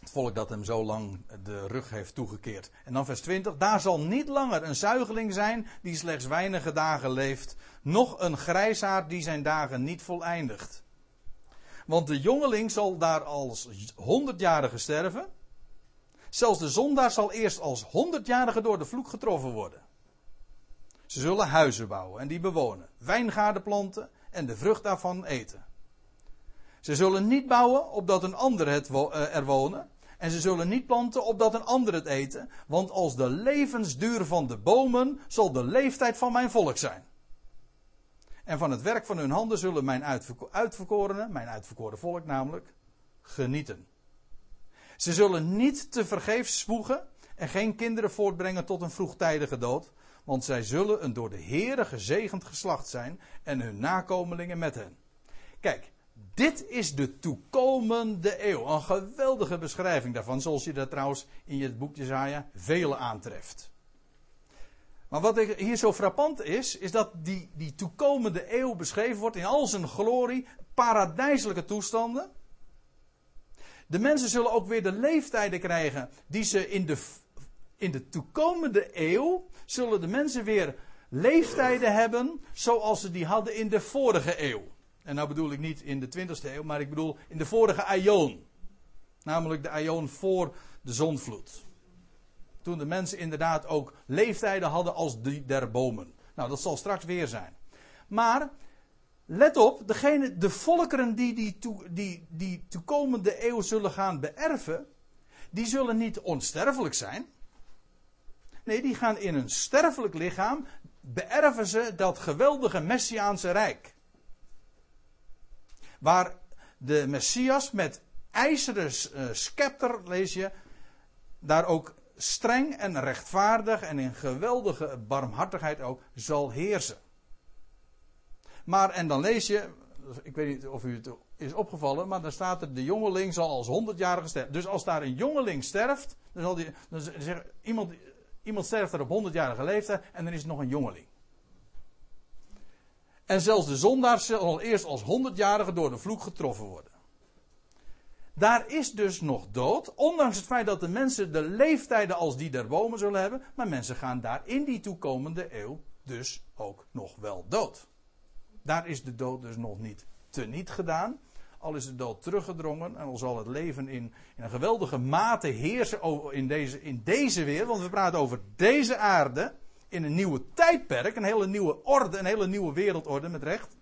Het volk dat hem zo lang de rug heeft toegekeerd. En dan vers 20. Daar zal niet langer een zuigeling zijn die slechts weinige dagen leeft. Nog een grijsaard die zijn dagen niet voleindigt. Want de jongeling zal daar als honderdjarige sterven. Zelfs de zondaar zal eerst als honderdjarige door de vloek getroffen worden. Ze zullen huizen bouwen en die bewonen. Wijngaarden planten en de vrucht daarvan eten. Ze zullen niet bouwen opdat een ander het eh, er wonen. En ze zullen niet planten opdat een ander het eten. Want als de levensduur van de bomen zal de leeftijd van mijn volk zijn. En van het werk van hun handen zullen mijn uitverko uitverkorenen, mijn uitverkoren volk namelijk, genieten. Ze zullen niet te vergeefs zwoegen en geen kinderen voortbrengen tot een vroegtijdige dood. Want zij zullen een door de Heere gezegend geslacht zijn en hun nakomelingen met hen. Kijk, dit is de toekomende eeuw. Een geweldige beschrijving daarvan, zoals je dat trouwens in het boek Jezaja vele aantreft. Maar wat hier zo frappant is, is dat die, die toekomende eeuw beschreven wordt in al zijn glorie, paradijselijke toestanden. De mensen zullen ook weer de leeftijden krijgen die ze in de, in de toekomende eeuw, zullen de mensen weer leeftijden hebben zoals ze die hadden in de vorige eeuw. En nou bedoel ik niet in de 20e eeuw, maar ik bedoel in de vorige aion. Namelijk de aion voor de zonvloed. Toen de mensen inderdaad ook leeftijden hadden als die der bomen. Nou, dat zal straks weer zijn. Maar, let op, degene, de volkeren die die, die die toekomende eeuw zullen gaan beërven, die zullen niet onsterfelijk zijn. Nee, die gaan in een sterfelijk lichaam, beërven ze dat geweldige Messiaanse rijk. Waar de Messias met ijzeren uh, scepter, lees je, daar ook streng en rechtvaardig en in geweldige barmhartigheid ook zal heersen. Maar, en dan lees je, ik weet niet of u het is opgevallen, maar dan staat er: de jongeling zal als honderdjarige sterven. Dus als daar een jongeling sterft, dan zal die, dan zeggen, iemand, iemand sterft er op honderdjarige leeftijd en dan is het nog een jongeling. En zelfs de zondaar zal eerst als honderdjarige door de vloek getroffen worden. Daar is dus nog dood, ondanks het feit dat de mensen de leeftijden als die der bomen zullen hebben, maar mensen gaan daar in die toekomende eeuw dus ook nog wel dood. Daar is de dood dus nog niet teniet gedaan. Al is de dood teruggedrongen en al zal het leven in, in een geweldige mate heersen in deze, in deze wereld. Want we praten over deze aarde. In een nieuwe tijdperk, een hele nieuwe orde, een hele nieuwe wereldorde met recht.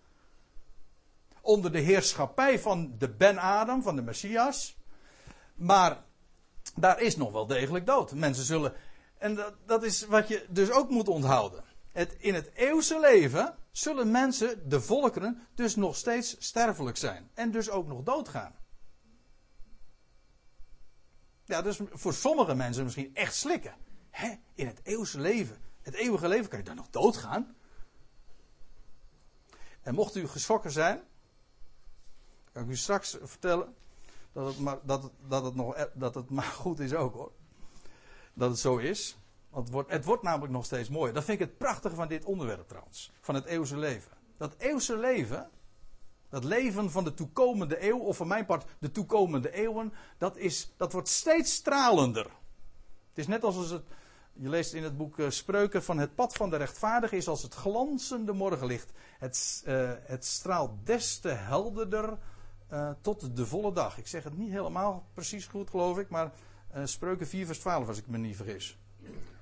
Onder de heerschappij van de Ben-Adam, van de Messias. Maar daar is nog wel degelijk dood. Mensen zullen. En dat, dat is wat je dus ook moet onthouden. In het eeuwse leven zullen mensen, de volkeren, dus nog steeds sterfelijk zijn. En dus ook nog doodgaan. Ja, dus voor sommige mensen misschien echt slikken. Hè? In het eeuwse leven, het eeuwige leven, kan je dan nog doodgaan? En mocht u geschrokken zijn, kan ik u straks vertellen dat het maar, dat dat het nog, dat het maar goed is ook hoor. Dat het zo is. Want het wordt, het wordt namelijk nog steeds mooier. Dat vind ik het prachtige van dit onderwerp trouwens. Van het eeuwse leven. Dat eeuwse leven, dat leven van de toekomende eeuw, of van mijn part de toekomende eeuwen, dat, is, dat wordt steeds stralender. Het is net als het, je leest in het boek eh, Spreuken van het pad van de rechtvaardige is als het glanzende morgenlicht. Het, uh, het straalt des te helderder uh, tot de volle dag. Ik zeg het niet helemaal precies goed geloof ik, maar Spreuken 4 vers 12 als ik me niet vergis.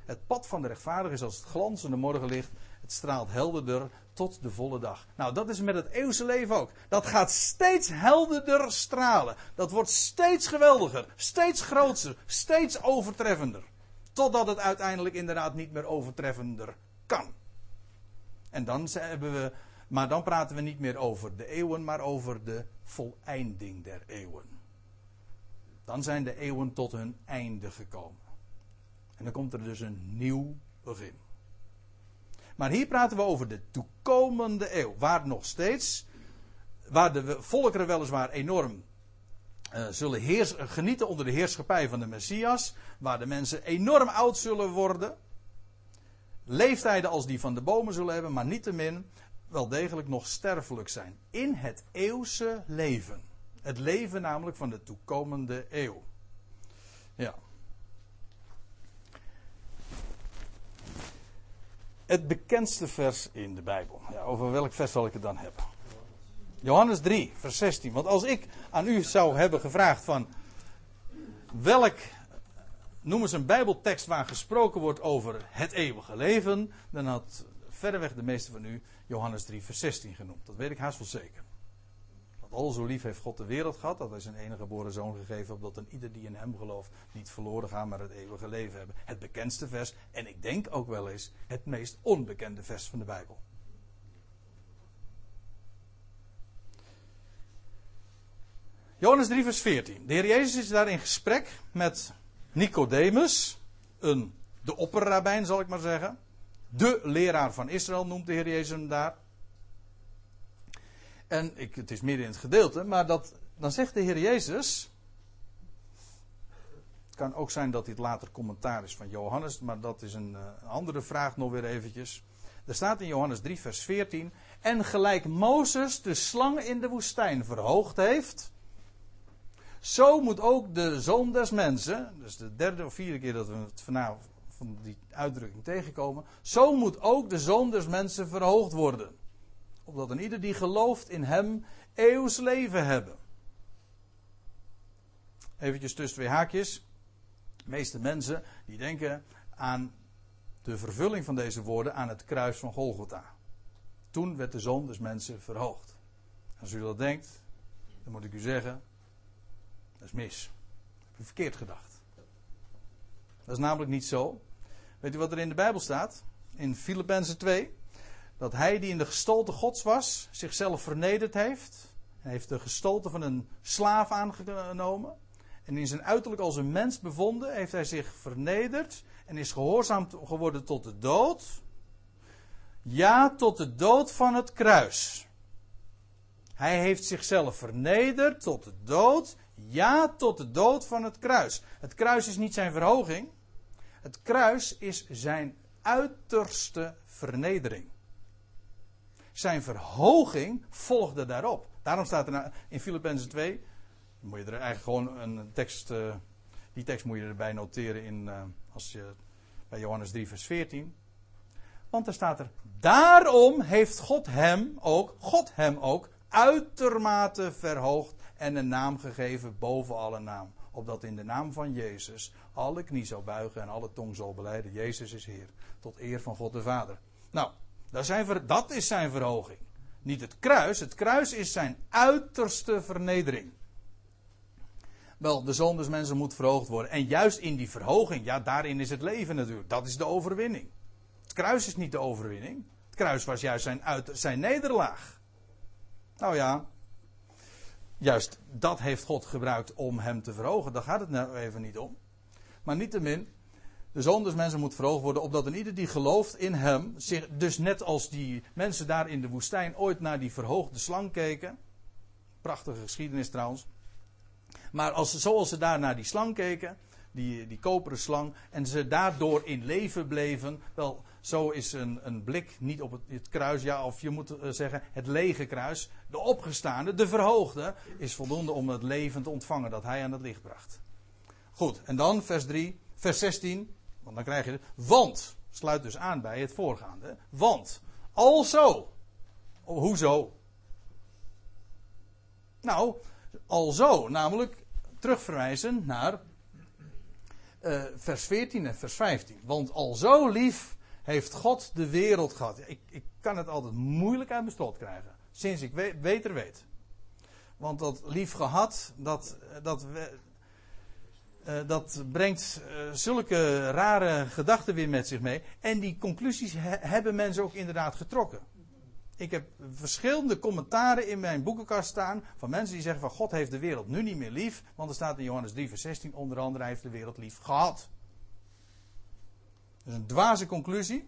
Het pad van de rechtvaardige is als het glanzende morgenlicht. Het straalt helderder tot de volle dag. Nou, dat is met het eeuwse leven ook. Dat gaat steeds helderder stralen. Dat wordt steeds geweldiger, steeds groter, steeds overtreffender. Totdat het uiteindelijk inderdaad niet meer overtreffender kan. En dan hebben we, maar dan praten we niet meer over de eeuwen, maar over de voleinding der eeuwen. Dan zijn de eeuwen tot hun einde gekomen. En dan komt er dus een nieuw begin. Maar hier praten we over de toekomende eeuw. Waar nog steeds, waar de volkeren weliswaar enorm uh, zullen heers, genieten onder de heerschappij van de Messias. Waar de mensen enorm oud zullen worden. Leeftijden als die van de bomen zullen hebben, maar niettemin wel degelijk nog sterfelijk zijn. In het eeuwse leven. Het leven namelijk van de toekomende eeuw. Ja. het bekendste vers in de Bijbel. Ja, over welk vers zal ik het dan hebben? Johannes 3, vers 16. Want als ik aan u zou hebben gevraagd van welk, noem eens een Bijbeltekst waar gesproken wordt over het eeuwige leven, dan had verreweg de meeste van u Johannes 3, vers 16 genoemd. Dat weet ik haast wel zeker. Al zo lief heeft God de wereld gehad, dat hij zijn enige geboren zoon gegeven, opdat een ieder die in hem gelooft niet verloren gaat, maar het eeuwige leven hebben. Het bekendste vers, en ik denk ook wel eens het meest onbekende vers van de Bijbel. Johannes 3, vers 14. De Heer Jezus is daar in gesprek met Nicodemus, een, de opperrabijn zal ik maar zeggen. De leraar van Israël noemt de Heer Jezus hem daar. En ik, het is meer in het gedeelte, maar dat, dan zegt de Heer Jezus. Het kan ook zijn dat dit later commentaar is van Johannes, maar dat is een, uh, andere vraag nog weer eventjes. Er staat in Johannes 3, vers 14. En gelijk Mozes de slang in de woestijn verhoogd heeft. Zo moet ook de zoon des mensen, dus de derde of vierde keer dat we het vanavond van die uitdrukking tegenkomen. Zo moet ook de zoon des mensen verhoogd worden opdat een ieder die gelooft in hem eeuws leven hebben. Eventjes tussen twee haakjes. De meeste mensen die denken aan de vervulling van deze woorden aan het kruis van Golgotha. Toen werd de zoon des mensen verhoogd. Als u dat denkt, dan moet ik u zeggen, dat is mis. Dat heb u verkeerd gedacht. Dat is namelijk niet zo. Weet u wat er in de Bijbel staat? In Filippenzen 2 dat hij die in de gestalte Gods was, zichzelf vernederd heeft Hij heeft de gestalte van een slaaf aangenomen. En in zijn uiterlijk als een mens bevonden, heeft hij zich vernederd en is gehoorzaam geworden tot de dood. Ja, tot de dood van het kruis. Hij heeft zichzelf vernederd tot de dood. Ja, tot de dood van het kruis. Het kruis is niet zijn verhoging. Het kruis is zijn uiterste vernedering. Zijn verhoging volgde daarop. Daarom staat er in Filippenzen 2, moet je er eigenlijk gewoon een tekst, uh, die tekst moet je erbij noteren in, uh, als je, bij Johannes 3 vers 14. Want daar staat er, daarom heeft God hem ook, God hem ook, uitermate verhoogd en een naam gegeven boven alle naam. Opdat in de naam van Jezus alle knie zou buigen en alle tong zal beleiden. Jezus is Heer. Tot eer van God de Vader. Nou, dat is zijn verhoging. Niet het kruis. Het kruis is zijn uiterste vernedering. Wel, de zoon des mensen moet verhoogd worden. En juist in die verhoging, ja, daarin is het leven natuurlijk. Dat is de overwinning. Het kruis is niet de overwinning. Het kruis was juist zijn, zijn nederlaag. Nou ja, juist dat heeft God gebruikt om hem te verhogen. Daar gaat het nou even niet om. Maar niettemin, de zoon des mensen moet verhoogd worden, opdat een ieder die gelooft in hem, zich, dus net als die mensen daar in de woestijn ooit naar die verhoogde slang keken. Prachtige geschiedenis trouwens. Maar als, zoals ze daar naar die slang keken, die, die koperen slang, en ze daardoor in leven bleven, wel, zo is een, een blik niet op het, kruis, ja, of je moet eh, zeggen het lege kruis, de opgestaande, de verhoogde, is voldoende om het leven te ontvangen dat hij aan het licht bracht. Goed, en dan vers 3, vers 16, want dan krijg je want, sluit dus aan bij het voorgaande, want, alzo, oh, hoezo? Nou, alzo, namelijk terugverwijzen naar uh, vers 14 en vers 15. Want al zo lief heeft God de wereld gehad. Ik, ik kan het altijd moeilijk uit mijn krijgen. Sinds ik beter weet. Want dat lief gehad, dat, dat, uh, dat brengt uh, zulke rare gedachten weer met zich mee. En die conclusies he, hebben mensen ook inderdaad getrokken. Ik heb verschillende commentaren in mijn boekenkast staan van mensen die zeggen van God heeft de wereld nu niet meer lief, want er staat in Johannes 3 vers 16 onder andere hij heeft de wereld lief gehad. Dat is een dwaze conclusie.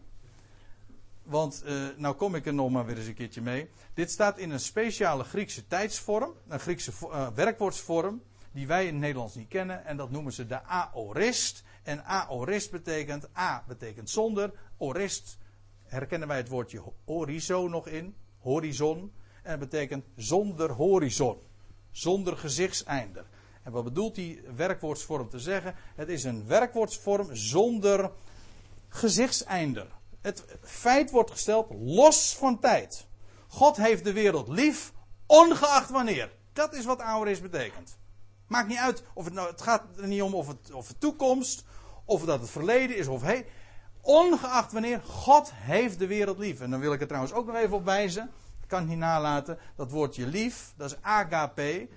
Want, uh, nou kom ik er nog maar weer eens een keertje mee. Dit staat in een speciale Griekse tijdsvorm, een Griekse uh, werkwoordsvorm, die wij in het Nederlands niet kennen. En dat noemen ze de aorist. En aorist betekent, a betekent zonder, orist herkennen wij het woordje horizo nog in. Horizon. En dat betekent zonder horizon. Zonder gezichtseinder. En wat bedoelt die werkwoordsvorm te zeggen? Het is een werkwoordsvorm zonder gezichtseinder. Het feit wordt gesteld los van tijd. God heeft de wereld lief, ongeacht wanneer. Dat is wat aoris betekent. Maakt niet uit of het nou, het gaat er niet om of het, of het toekomst, of dat het verleden is of hey, Ongeacht wanneer God heeft de wereld lief. En dan wil ik er trouwens ook nog even op wijzen. Ik kan het niet nalaten. Dat woordje lief, dat is agape.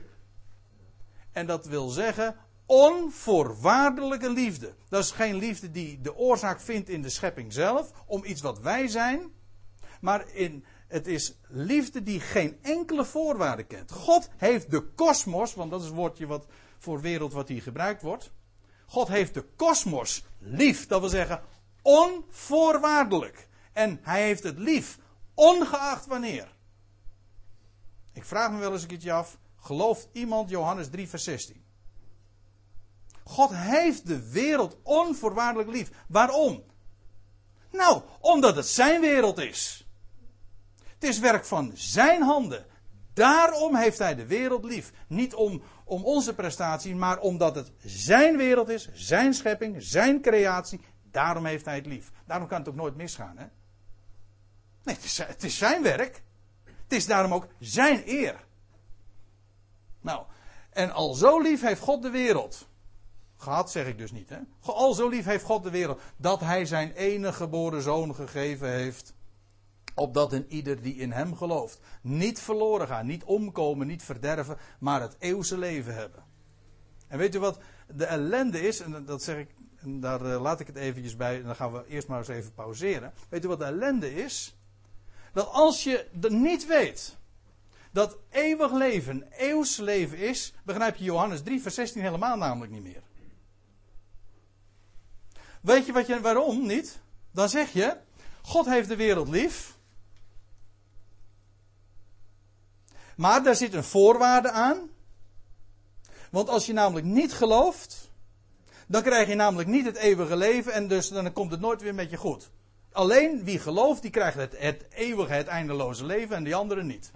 En dat wil zeggen onvoorwaardelijke liefde. Dat is geen liefde die de oorzaak vindt in de schepping zelf. Om iets wat wij zijn. Maar in, het is liefde die geen enkele voorwaarde kent. God heeft de kosmos, want dat is het woordje wat voor wereld wat hier gebruikt wordt. God heeft de kosmos lief. Dat wil zeggen Onvoorwaardelijk. En hij heeft het lief, ongeacht wanneer. Ik vraag me wel eens een keertje af, gelooft iemand Johannes 3 vers 16? God heeft de wereld onvoorwaardelijk lief. Waarom? Nou, omdat het zijn wereld is. Het is werk van zijn handen. Daarom heeft hij de wereld lief. Niet om, om onze prestatie, maar omdat het zijn wereld is, zijn schepping, zijn creatie. Daarom heeft hij het lief. Daarom kan het ook nooit misgaan. Hè? Nee, het is, het is zijn werk. Het is daarom ook zijn eer. Nou, en al zo lief heeft God de wereld. Gehad zeg ik dus niet. Hè? Al zo lief heeft God de wereld. Dat hij zijn enige geboren zoon gegeven heeft. Opdat een ieder die in hem gelooft. Niet verloren gaat. Niet omkomen. Niet verderven. Maar het eeuwse leven hebben. En weet u wat de ellende is? En dat zeg ik en daar uh, laat ik het eventjes bij. En dan gaan we eerst maar eens even pauzeren. Weet u wat de ellende is? Dat als je dat niet weet. dat eeuwig leven, eeuws leven is, begrijp je Johannes 3, vers 16 helemaal namelijk niet meer. Weet je, wat je waarom niet? Dan zeg je, God heeft de wereld lief. Maar daar zit een voorwaarde aan. Want als je namelijk niet gelooft, dan krijg je namelijk niet het eeuwige leven en dus dan komt het nooit weer met je goed. Alleen wie gelooft, die krijgt het, het eeuwige, het eindeloze leven en die anderen niet.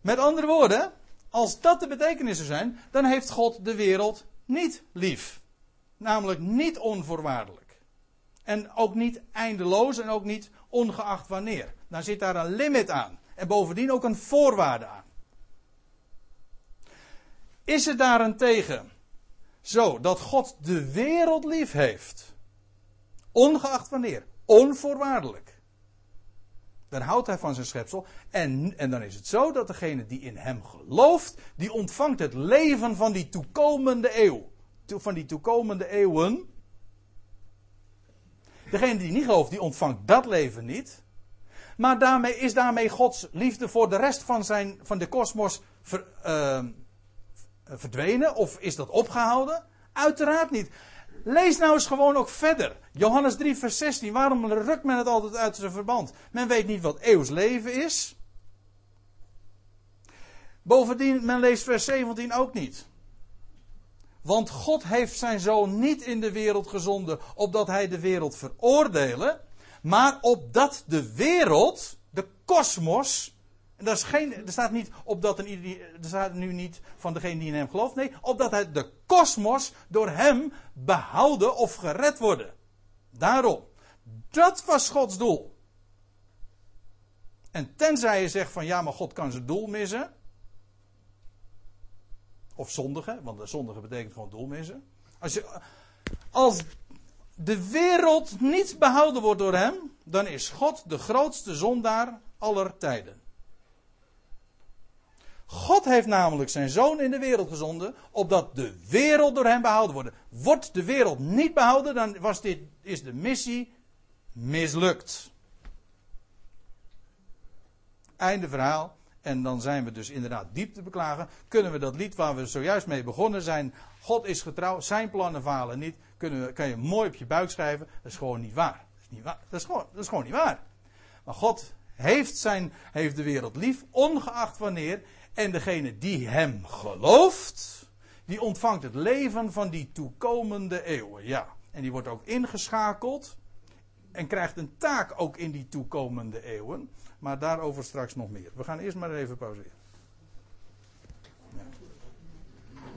Met andere woorden, als dat de betekenissen zijn, dan heeft God de wereld niet lief. Namelijk niet onvoorwaardelijk. En ook niet eindeloos en ook niet ongeacht wanneer. Dan zit daar een limit aan. En bovendien ook een voorwaarde aan. Is het daarentegen zo dat God de wereld lief heeft? Ongeacht wanneer. Onvoorwaardelijk. Dan houdt hij van zijn schepsel. En, en dan is het zo dat degene die in hem gelooft, die ontvangt het leven van die toekomende eeuw. Van die toekomende eeuwen. Degene die niet gelooft, die ontvangt dat leven niet. Maar daarmee is daarmee Gods liefde voor de rest van, zijn, van de kosmos uh, verdwenen? Of is dat opgehouden? Uiteraard niet. Lees nou eens gewoon ook verder. Johannes 3, vers 16. Waarom rukt men het altijd uit zijn verband? Men weet niet wat eeuws leven is. Bovendien, men leest vers 17 ook niet. Want God heeft zijn zoon niet in de wereld gezonden opdat hij de wereld veroordelen, maar opdat de wereld, de kosmos, en dat is geen, er staat niet opdat een, er staat nu niet van degene die in hem gelooft, nee, opdat hij de kosmos door hem behouden of gered worden. Daarom. Dat was Gods doel. En tenzij je zegt van ja, maar God kan zijn doel missen. Of zondigen, want zondigen betekent gewoon doel missen. Als, als de wereld niet behouden wordt door hem, dan is God de grootste zondaar aller tijden. God heeft namelijk zijn zoon in de wereld gezonden, opdat de wereld door hem behouden wordt. Wordt de wereld niet behouden, dan was dit, is de missie mislukt. Einde verhaal. En dan zijn we dus inderdaad diep te beklagen. Kunnen we dat lied waar we zojuist mee begonnen zijn, God is getrouw, zijn plannen falen niet, kunnen we, kan je mooi op je buik schrijven. Dat is gewoon niet waar. Dat is, niet waar. Dat is, gewoon, dat is gewoon niet waar. Maar God heeft, zijn, heeft de wereld lief, ongeacht wanneer. En degene die hem gelooft, die ontvangt het leven van die toekomende eeuwen. Ja. En die wordt ook ingeschakeld. En krijgt een taak ook in die toekomende eeuwen. Maar daarover straks nog meer. We gaan eerst maar even pauzeren.